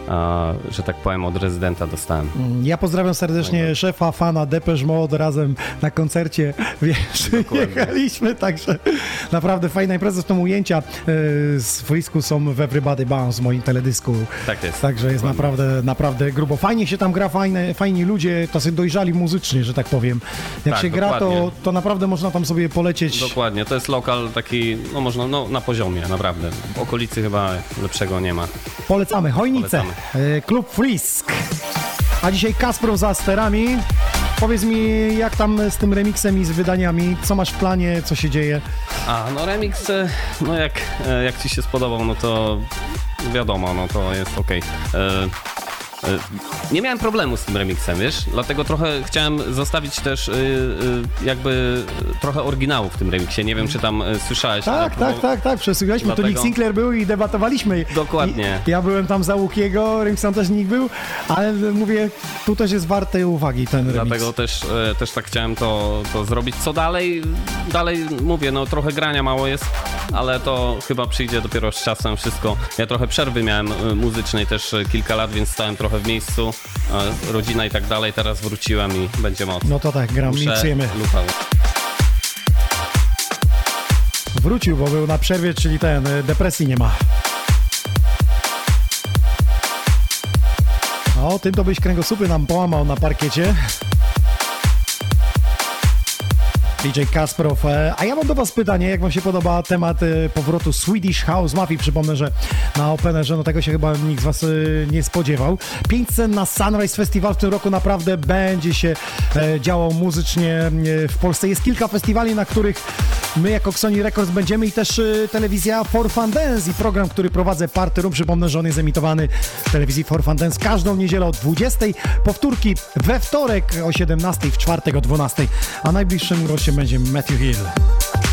że tak powiem od rezydenta dostałem. Ja pozdrawiam serdecznie szefa, fana Depeche Mode razem na koncercie, *laughs* wiesz, jechaliśmy, także naprawdę fajna impreza, są ujęcia e, z Frisku są w Everybody Bounce moim teledysku. Tak jest. Także jest naprawdę, naprawdę grubo. Fajnie się tam gra, fajne, fajni ludzie, tacy dojrzali muzycznie, że tak powiem. Jak Tak, się gra, to, dokładnie. to naprawdę można tam sobie polecieć. Dokładnie, to jest lokal taki, no można, no na poziomie, naprawdę. W okolicy chyba lepszego nie ma. Polecamy. Chojnice, e, klub Frisk. A dzisiaj Kasprow za sterami. Powiedz mi, jak tam z tym remixem i z wydaniami, co masz w planie, co się dzieje? A, no remix, e, no jak, e, jak ci się spodobał, no to wiadomo, no to jest okej. E, Nie miałem problemu z tym remixem, wiesz? Dlatego trochę chciałem zostawić też y, y, jakby trochę oryginału w tym remixie. Nie wiem, czy tam y, słyszałeś. Tak, tak, próbow- tak, tak, przesłuchaliśmy. Dlatego- Nick Sinclair był i debatowaliśmy. Dokładnie. I ja byłem tam za Łukiego, Remixon też Nick był, ale mówię, tu też jest warty uwagi ten remix. Dlatego też, też tak chciałem to, to zrobić. Co dalej? Dalej mówię, no trochę grania mało jest, ale to chyba przyjdzie dopiero z czasem wszystko. Ja trochę przerwy miałem muzycznej też kilka lat, więc stałem trochę w miejscu, e, rodzina i tak dalej. Teraz wróciłem i będzie moc. No to tak, gram, miksujemy. Wrócił, bo był na przerwie, czyli ten, y, depresji nie ma. O, tym to byś kręgosłupy nam połamał na parkiecie. DJ Kasprow. E, A ja mam do Was pytanie, jak Wam się podoba temat e, powrotu Swedish House Mafii? Przypomnę, że na Openerze, no tego się chyba nikt z Was e, nie spodziewał. Pięć scen na Sunrise Festival w tym roku naprawdę będzie się działo muzycznie w Polsce. Jest kilka festiwali, na których my jako Sony Records będziemy i też telewizja For Fun Dance i program, który prowadzę Party Room. Przypomnę, że on jest emitowany w telewizji For Fun Dance każdą niedzielę o 20. Powtórki we wtorek o 17, w czwartek o 12. A najbliższym gościem będzie Matthew Hill.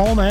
Kasprow on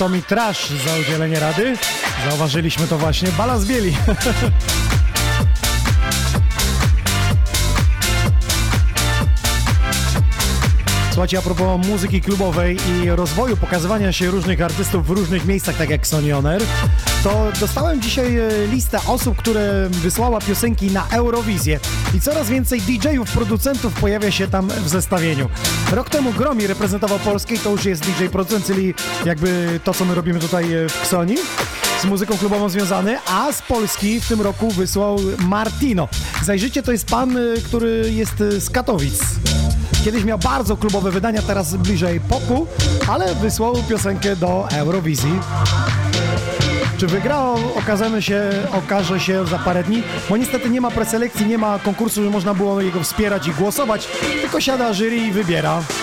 Tomi Trash za udzielenie rady. Zauważyliśmy to właśnie. Balans bieli. *laughs* Słuchajcie, a propos muzyki klubowej i rozwoju, pokazywania się różnych artystów w różnych miejscach, tak jak Sony On Air, to dostałem dzisiaj e, listę osób, które wysłała piosenki na Eurowizję i coraz więcej DJ-ów, producentów pojawia się tam w zestawieniu. Rok temu Gromi reprezentował Polskę i to już jest DJ producent, czyli jakby to, co my robimy tutaj e, w Ksoni z muzyką klubową związany, a z Polski w tym roku wysłał Martino. Zajrzyjcie, to jest pan, y, który jest y, z Katowic. Kiedyś miał bardzo klubowe wydania, teraz bliżej popu, ale wysłał piosenkę do Eurowizji. Czy wygrał, okażemy się, okaże się za parę dni, bo niestety nie ma preselekcji, nie ma konkursu, że można było jego wspierać i głosować, tylko siada jury i wybiera.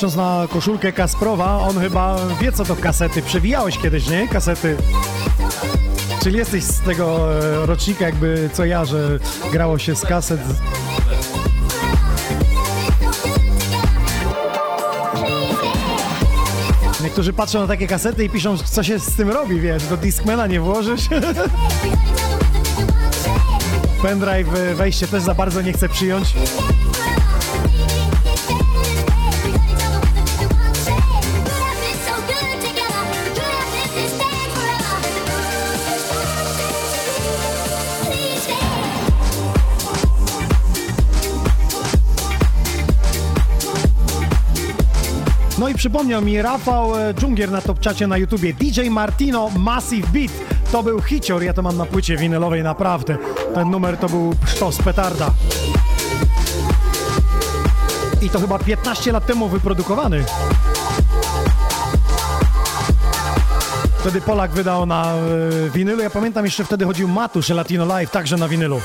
Patrząc na koszulkę Kasprowa, on chyba wie co to kasety. Przewijałeś kiedyś, nie? Kasety. Czyli jesteś z tego e, rocznika jakby co ja, że grało się z kaset. Niektórzy patrzą na takie kasety i piszą, co się z tym robi, wiesz, do Discmana nie włożysz. *laughs* Pendrive e, wejście też za bardzo nie chce przyjąć. Przypomniał mi Rafał e, Dżungier na topczacie na YouTubie. DJ Martino Massive Beat. To był hicior, ja to mam na płycie winylowej naprawdę. Ten numer to był sztos, petarda. I to chyba 15 lat temu wyprodukowany. Wtedy Polak wydał na e, winylu. Ja pamiętam jeszcze wtedy chodził Matusz Latino Live, także na winylu.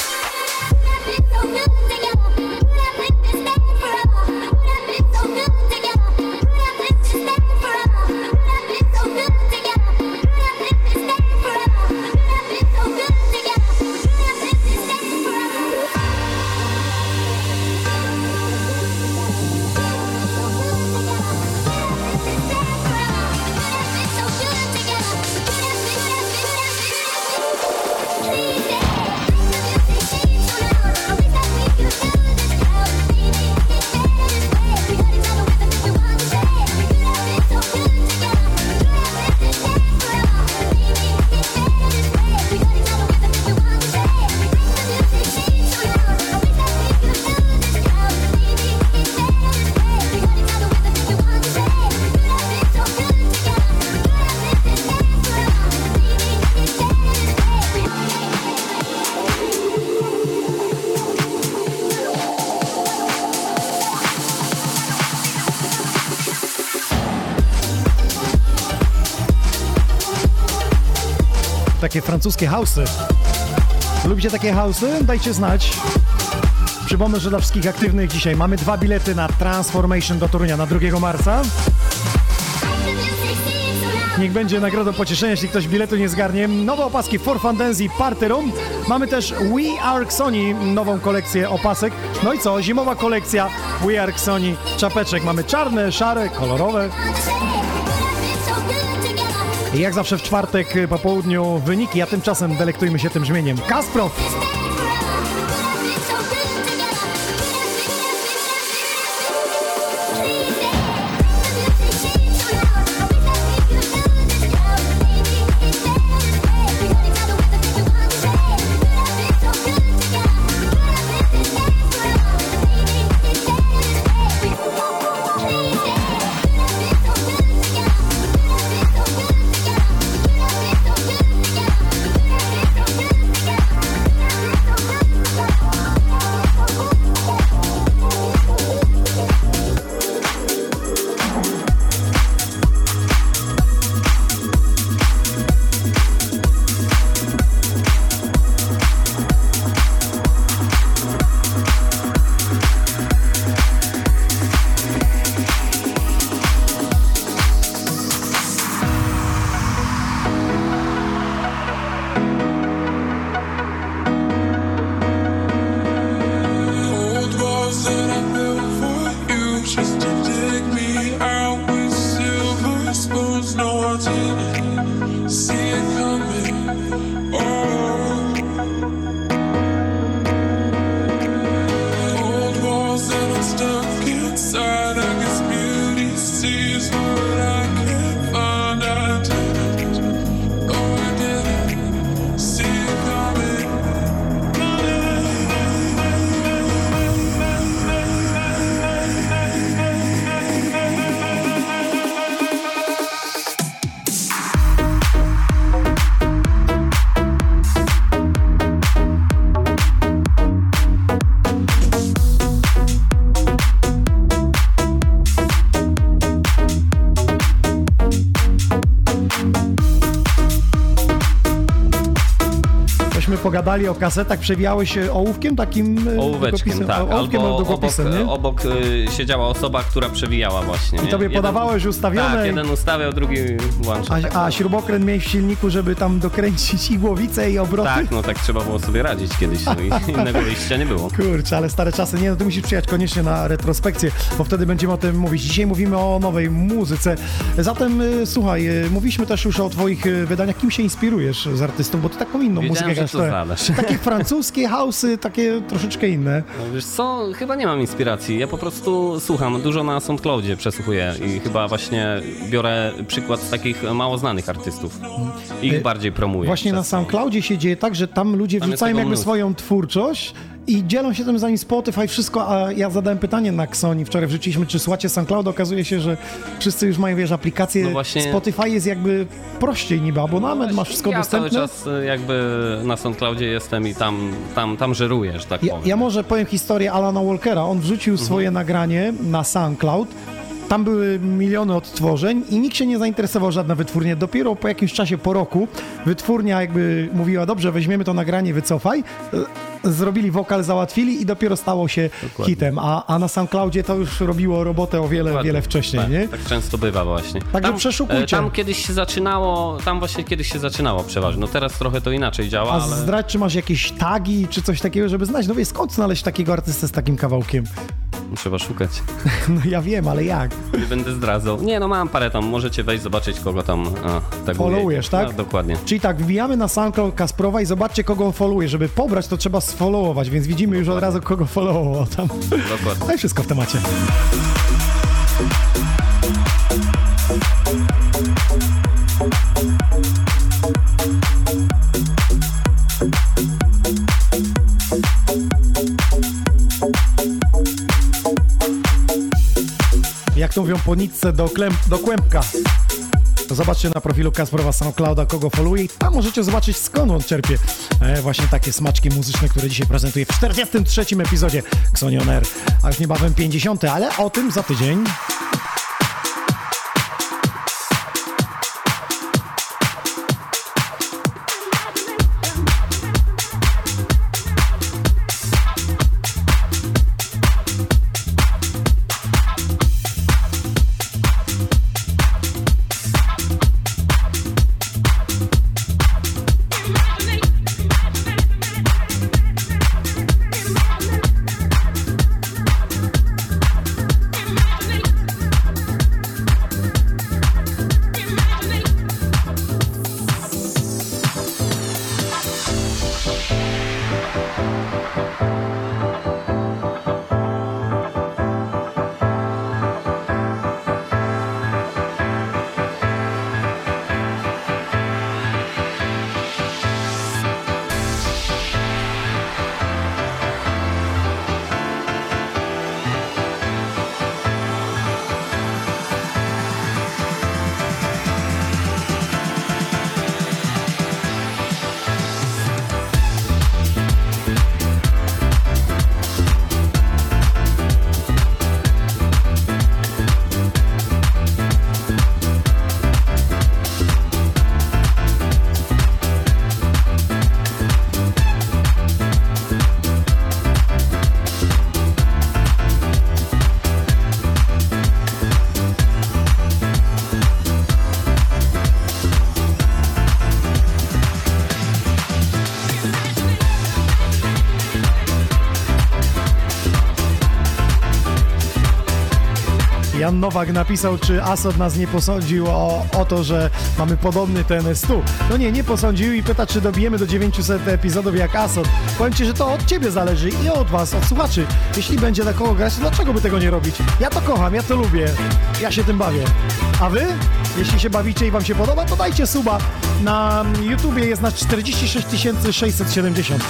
Francuskie house'y. Lubicie takie house'y? Dajcie znać. Przypomnę, że dla wszystkich aktywnych dzisiaj mamy dwa bilety na Transformation do Torunia na 2 marca. Niech będzie nagrodą pocieszenia, jeśli ktoś biletu nie zgarnie. Nowe opaski For Fantasy Party Room. Mamy też We Are Sony, nową kolekcję opasek. No i co? Zimowa kolekcja We Are Sony czapeczek. Mamy czarne, szare, kolorowe. Jak zawsze w czwartek y, po południu wyniki, a tymczasem delektujmy się tym brzmieniem. Kasprow! Pogadali o kasetach, przewijały się ołówkiem takim e, Ołóweczkiem, tak. ołówkiem Albo obok, nie? obok y, siedziała osoba, która przewijała właśnie. I nie? tobie podawałeś ustawione Tak, jeden ustawiał, drugi włączał. tak. A, a śrubokręt miałeś w silniku, żeby tam dokręcić *laughs* igłowicę i obroty? Tak, no tak trzeba było sobie radzić kiedyś, no *laughs* innego wyjścia nie było. Kurczę, ale stare czasy. Nie, no ty musisz przyjechać koniecznie na retrospekcję, bo wtedy będziemy o tym mówić. Dzisiaj mówimy o nowej muzyce. Zatem y, słuchaj, mówiliśmy też już o twoich wydaniach. Kim się inspirujesz z artystów? Bo ty taką inną Wiedziałem, muzykę że zadasz. *laughs* Takie francuskie house'y, takie troszeczkę inne. No wiesz co, chyba nie mam inspiracji. Ja po prostu słucham, dużo na SoundCloudzie przesłuchuję i chyba właśnie biorę przykład z takich mało znanych artystów. Ich Y, bardziej promuję. Właśnie na SoundCloudzie się dzieje tak, że tam ludzie Tam wrzucają jakby mnóstwo. swoją twórczość i dzielą się tym zanim Spotify, wszystko, a ja zadałem pytanie na Xoni, wczoraj wrzuciliśmy, czy słuchacie SoundCloud, okazuje się, że wszyscy już mają, wiesz, aplikację, No właśnie- Spotify jest jakby prościej niby, abonament, masz wszystko ja dostępne. cały czas y, jakby na SoundCloudzie jestem i tam, tam, tam żeruję, że tak Ja, powiem. ja może powiem historię Alana Walkera. On wrzucił Mhm. swoje nagranie na SoundCloud. Tam były miliony odtworzeń i nikt się nie zainteresował, żadna wytwórnia. Dopiero po jakimś czasie, po roku, wytwórnia jakby mówiła, dobrze, weźmiemy to nagranie, wycofaj. Zrobili wokal, załatwili i dopiero stało się Dokładnie. hitem. A, a na SoundCloudzie to już robiło robotę o wiele, Dokładnie. wiele wcześniej, tak, nie? Tak często bywa właśnie. Także przeszukujcie. e, Tam kiedyś się zaczynało, tam właśnie kiedyś się zaczynało przeważnie. No teraz trochę to inaczej działa, A ale... zdradź, czy masz jakieś tagi, czy coś takiego, żeby znać? No wiesz, skąd znaleźć takiego artystę z takim kawałkiem? Trzeba szukać. *laughs* No ja wiem, ale jak? Nie będę zdradzał. Nie, no mam parę tam, możecie wejść, zobaczyć kogo tam a, taguje. Followujesz, tak? No, dokładnie. Czyli tak, wbijamy na SoundCloud Kasprowa i zobaczcie, kogo on followuje. Żeby pobrać, to trzeba sfollowować, więc widzimy już od razu, kogo followował tam. Dokładnie. *laughs* No i wszystko w temacie. Jak to mówią po nitce do, klem, do kłębka. To zobaczcie na profilu Kasprowa SoundClouda, kogo followuje i tam możecie zobaczyć skąd on czerpie e, właśnie takie smaczki muzyczne, które dzisiaj prezentuje w 43. epizodzie Xonion Air, a już niebawem 50, ale o tym za tydzień. Jan Nowak napisał, czy Asod nas nie posądził o, o to, że mamy podobny ten stół. No nie, nie posądził i pyta, czy dobijemy do 900 epizodów jak Asod. Powiem Ci, że to od Ciebie zależy i od Was, od słuchaczy. Jeśli będzie na kogo grać, to dlaczego by tego nie robić? Ja to kocham, ja to lubię, ja się tym bawię. A Wy? Jeśli się bawicie i Wam się podoba, to dajcie suba. Na YouTubie jest nas 46 670.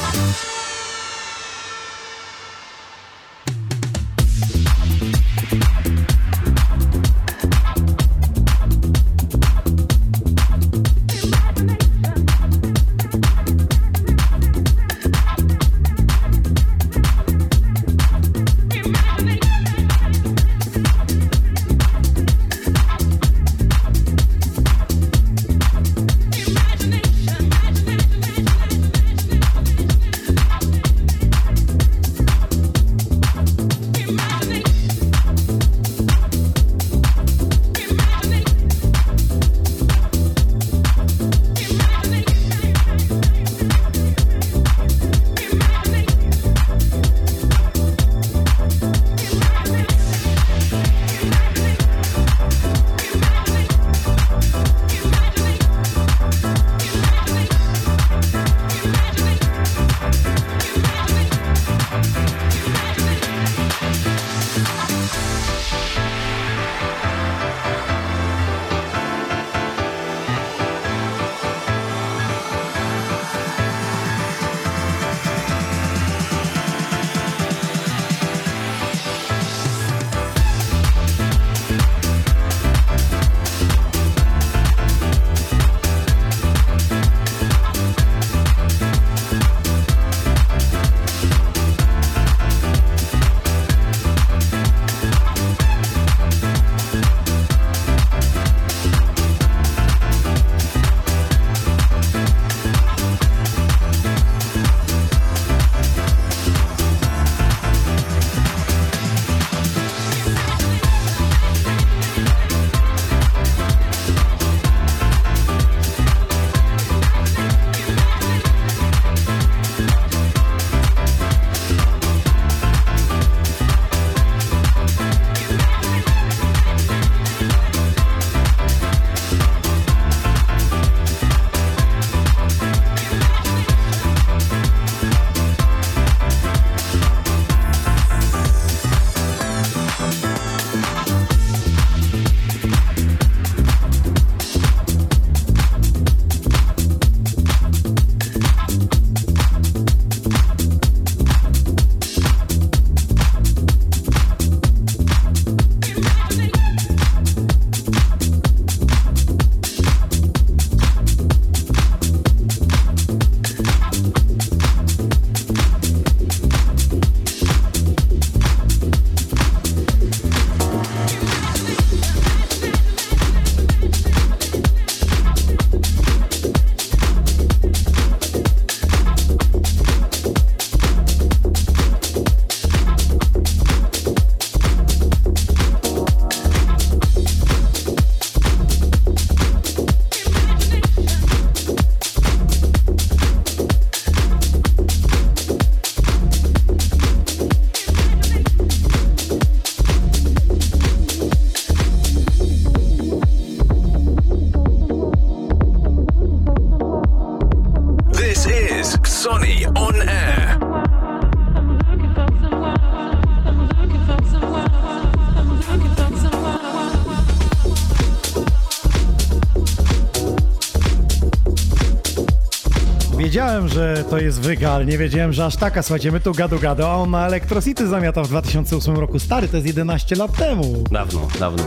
wiedziałem, że to jest wygal, nie wiedziałem, że aż taka, słuchajcie, my tu gadu gadu, a on na Electrocity zamiata w 2008 roku. Stary, to jest 11 lat temu. Dawno, dawno,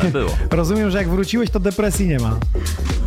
ale *laughs* było. Rozumiem, że jak wróciłeś, to depresji nie ma.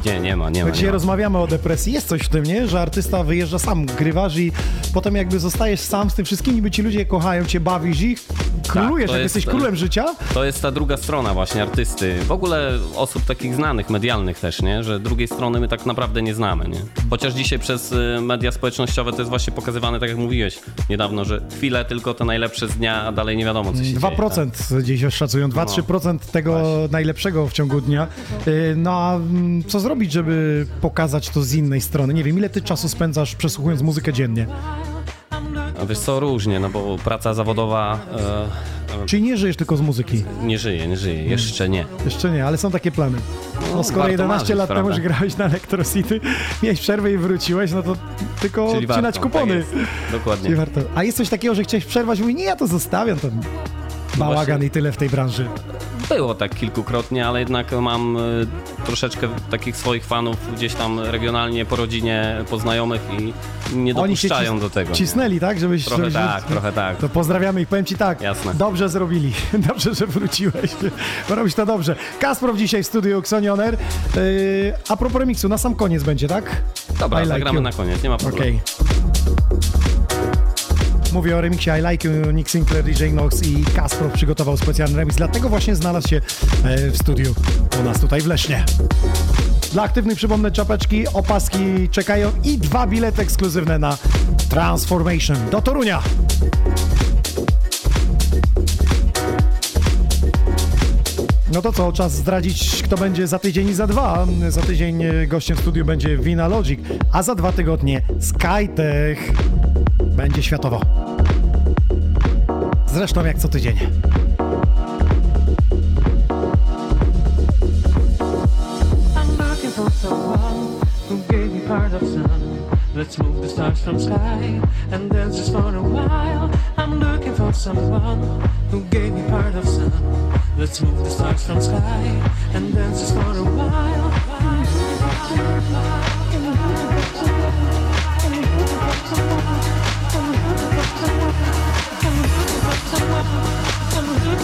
Nie, nie ma, nie ma. Dzisiaj Nie ma. rozmawiamy o depresji. Jest coś w tym, nie? Że artysta wyjeżdża sam, grywasz i potem jakby zostajesz sam z tym wszystkim, niby ci ludzie kochają cię, bawisz ich, królujesz, to jak jest- jesteś królem życia. To jest ta druga strona właśnie artysty. W ogóle osób takich znanych, medialnych też, nie? Że drugiej strony my tak naprawdę nie znamy, nie? Chociaż dzisiaj przez y, media społecznościowe to jest właśnie pokazywane, tak jak mówiłeś niedawno, że chwilę tylko te najlepsze z dnia, a dalej nie wiadomo, co się dzieje. 2% gdzieś szacują, 2-3% tego najlepszego w ciągu dnia. Yy, No a mm, co zrobić, żeby pokazać to z innej strony? Nie wiem, ile ty czasu spędzasz przesłuchując muzykę dziennie? Wiesz co, różnie, no bo praca zawodowa e, Czyli nie żyjesz tylko z muzyki? e, nie żyje, nie żyje, jeszcze nie. Jeszcze nie, ale są takie plany. No, skoro warto 11 marzyć, lat temu już grałeś na Electro City, miałeś przerwę i wróciłeś, no to tylko Czyli odcinać warto, kupony. tak. Dokładnie. Czyli warto. A jest coś takiego, że chciałeś przerwać, mówi, nie, ja to zostawiam, to bałagan właśnie. i tyle w tej branży. Było tak kilkukrotnie, ale jednak mam y, troszeczkę takich swoich fanów gdzieś tam regionalnie, po rodzinie, po znajomych i nie Oni dopuszczają cis- do tego. nie? Cisnęli, tak? Żebyś, Trochę żebyś tak, trochę tak. To pozdrawiamy ich, powiem ci tak. Jasne. Dobrze zrobili. *laughs* Dobrze, że wróciłeś. Robisz to dobrze. Kasprow dzisiaj w studiu Xonioner. Yy, a propos remiksu, na sam koniec będzie, tak? Dobra, I like zagramy you. na koniec, nie ma problemu. Okej. Mówię o remiksie I Like You, Nick Sinclair, DJ Nox i Kasprow przygotował specjalny remix, dlatego właśnie znalazł się e, w studiu u nas tutaj w Lesznie. Dla aktywnych przypomnę czapeczki, opaski czekają i dwa bilety ekskluzywne na Transformation do Torunia. No to co, czas zdradzić, kto będzie za tydzień i za dwa. Za tydzień e, gościem w studiu będzie Vina Logic, a za dwa tygodnie Skytech. Będzie światowo. Zresztą jak co tydzień. Let's move the stars from sky and dance just for a while. I'm looking for someone who gave me part of sun. Let's move the stars from sky and dance just for a while. Sony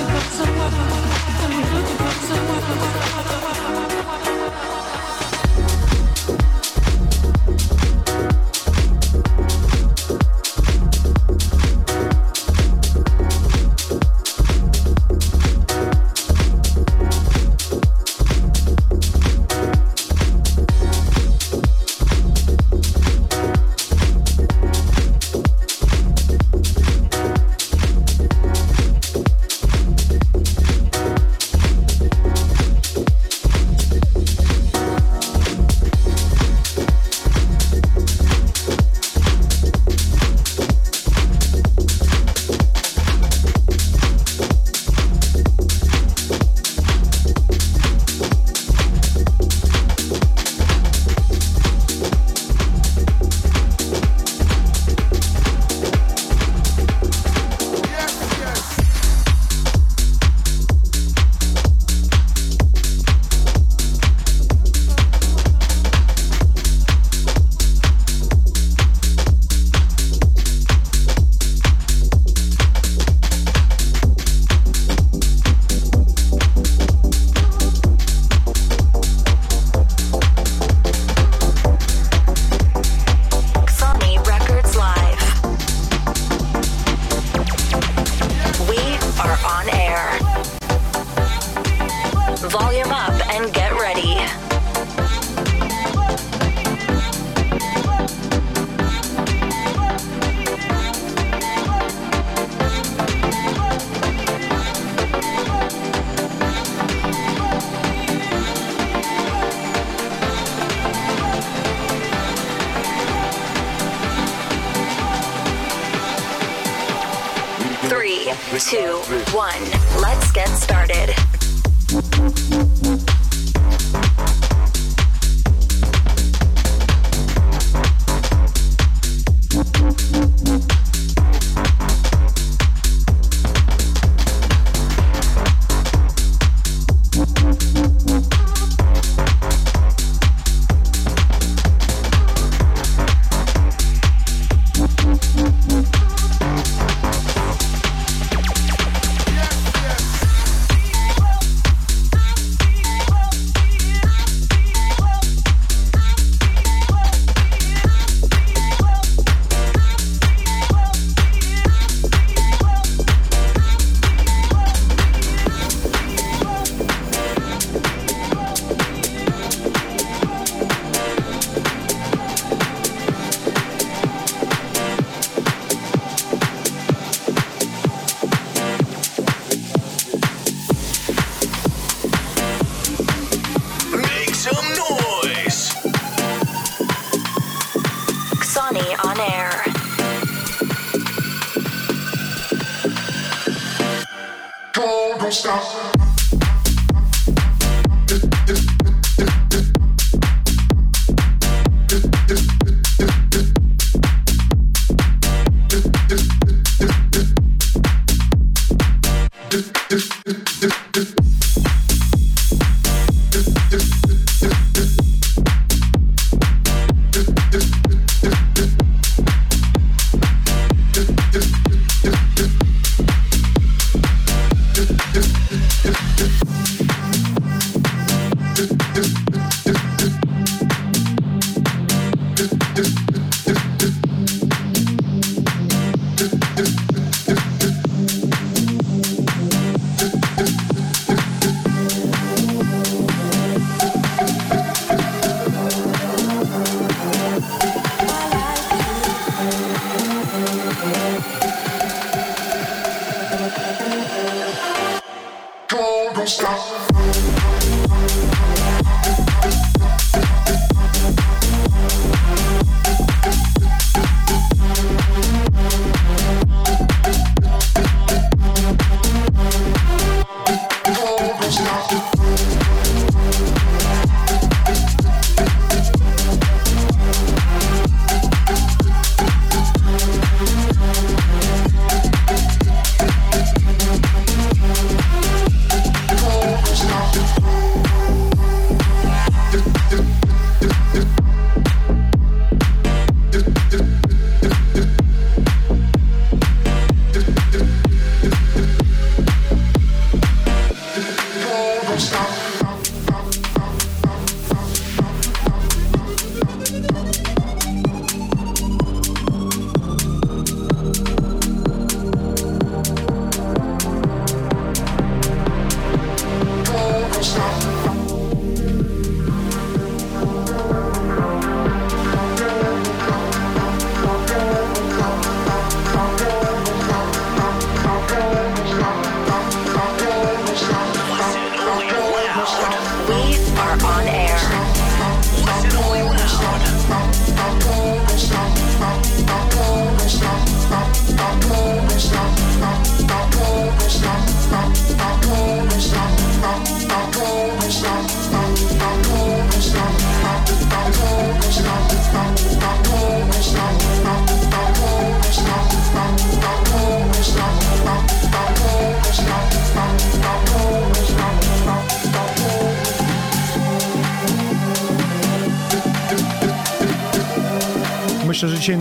one.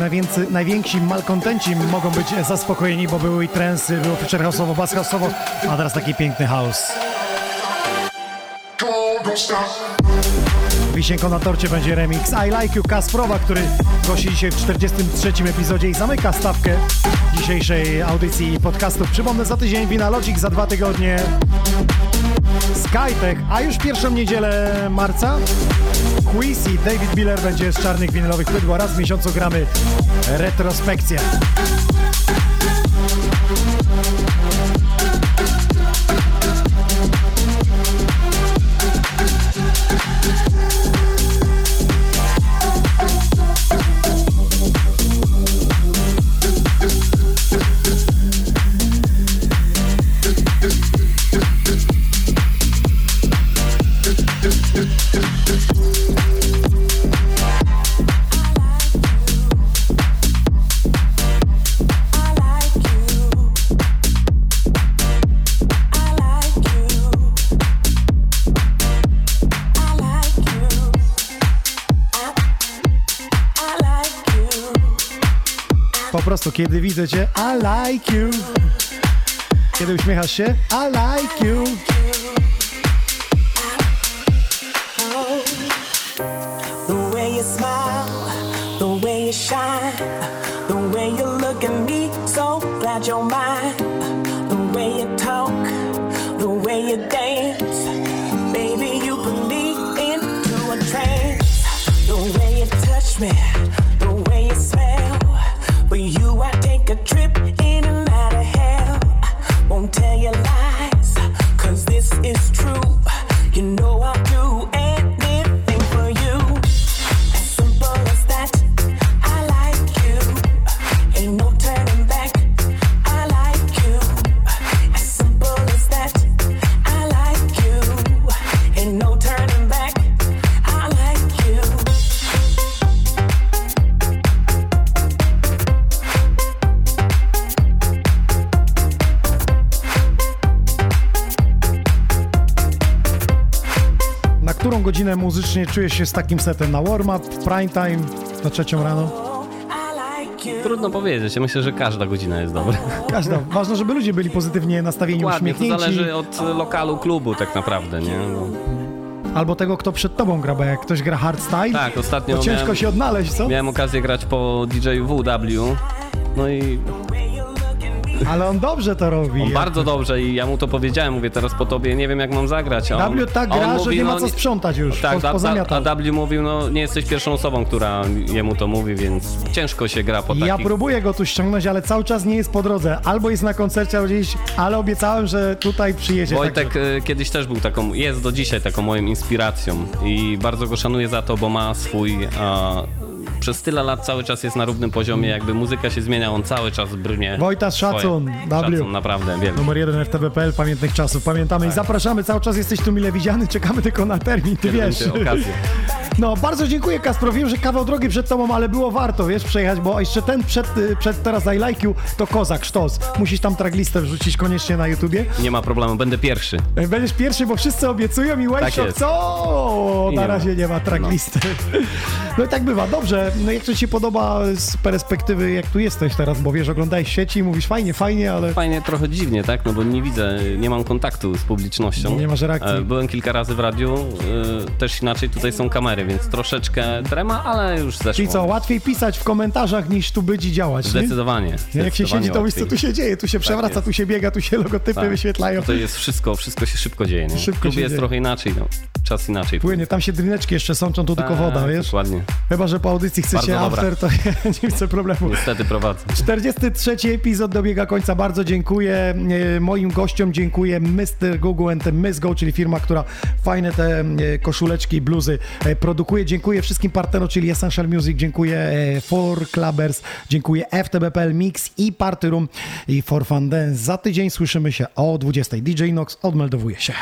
Najwięcy, najwięksi malkontenci mogą być zaspokojeni, bo były i trensy, było future house'owo, bass house'owo, a teraz taki piękny house. Wisienką na torcie będzie remix I Like You Kasprowa, który gości dzisiaj w 43. epizodzie i zamyka stawkę dzisiejszej audycji i podcastu. Przypomnę, za tydzień Wina Logic, za dwa tygodnie Skytech, a już pierwszą niedzielę marca Quiz i David Miller będzie z czarnych winylowych płyt, bo raz w miesiącu gramy retrospekcję. Kiedy widzę cię, I like you. Kiedy uśmiechasz się, I like you. Muzycznie czujesz się z takim setem? Na warm-up, prime time, na trzecią rano? Trudno powiedzieć, ja myślę, że każda godzina jest dobra. Każda. Ważne, żeby ludzie byli pozytywnie nastawieni, Dokładnie, to uśmiechnięci. zależy od lokalu klubu tak naprawdę, nie? No. Albo tego, kto przed tobą gra, bo jak ktoś gra hardstyle, Tak, ostatnio to ciężko miałem- się odnaleźć, co? Miałem okazję grać po DJ WW, no i Ale on dobrze to robi. on bardzo dobrze i ja mu to powiedziałem, mówię teraz po tobie, nie wiem jak mam zagrać. A on, W tak a on gra, że mówi, nie ma no, co sprzątać już, Tak, po, a, a, W mówił, no nie jesteś pierwszą osobą, która jemu to mówi, więc ciężko się gra po Ja takich... próbuję go tu ściągnąć, ale cały czas nie jest po drodze. Albo jest na koncercie, albo gdzieś, ale obiecałem, że tutaj przyjedzie. Wojtek także- e, kiedyś też był taką, jest do dzisiaj taką moją inspiracją i bardzo go szanuję za to, bo ma swój, a, przez tyle lat cały czas jest na równym poziomie, jakby muzyka się zmienia, on cały czas brnie. Wojtas, swoje. szacun, W. Szacun, naprawdę, wielki. Numer jeden FTB.pl, pamiętnych czasów. Pamiętamy Tak. i zapraszamy, cały czas jesteś tu mile widziany, czekamy tylko na termin, ty Kiedy wiesz. okazja. No, bardzo dziękuję Kaspro, wiem, że kawał drogi przed tobą, ale było warto, wiesz, przejechać, bo jeszcze ten przed, y, przed teraz I Like You to kozak, sztos. Musisz tam tracklistę wrzucić koniecznie na YouTubie. Nie ma problemu, będę pierwszy. Będziesz pierwszy, bo wszyscy obiecują i Wayshop, jest. co? Na razie nie ma tracklisty. No i tak bywa. Dobrze, no jak to ci się podoba z perspektywy, jak tu jesteś teraz, bo wiesz, oglądałeś sieci i mówisz fajnie, fajnie, ale... Fajnie, trochę dziwnie, tak? No bo nie widzę, nie mam kontaktu z publicznością. Nie masz reakcji. E, Byłem kilka razy w radiu, e, też inaczej tutaj są kamery, więc troszeczkę trema, ale już zeszło. Czyli co, łatwiej pisać w komentarzach niż tu być i działać, nie? Zdecydowanie. Jak się zdecydowanie siedzi, to wiesz, co tu się dzieje, tu się przewraca, jest. tu się biega, tu się logotypy Tak. wyświetlają. To jest wszystko, wszystko się szybko dzieje, nie? Szybko jest dzieje. trochę inaczej, no. Czas inaczej. Płynie, tam się drineczki jeszcze sączą, tu tylko Tak, woda, wiesz? Dokładnie. Chyba, że po audycji chcecie Bardzo dobra. after, to *laughs* nie chcę problemu. Niestety prowadzę. 43 epizod dobiega końca. Bardzo dziękuję e, moim gościom. Dziękuję Mr. Google and Miss Go, czyli firma, która fajne te e, koszuleczki i bluzy e, produkuje. Dziękuję wszystkim partnerom, czyli Essential Music. Dziękuję e, For Clubbers. Dziękuję FTBPL Mix i Party Room i For Fun Dance. Za tydzień słyszymy się o 20. DJ Nox odmeldowuje się.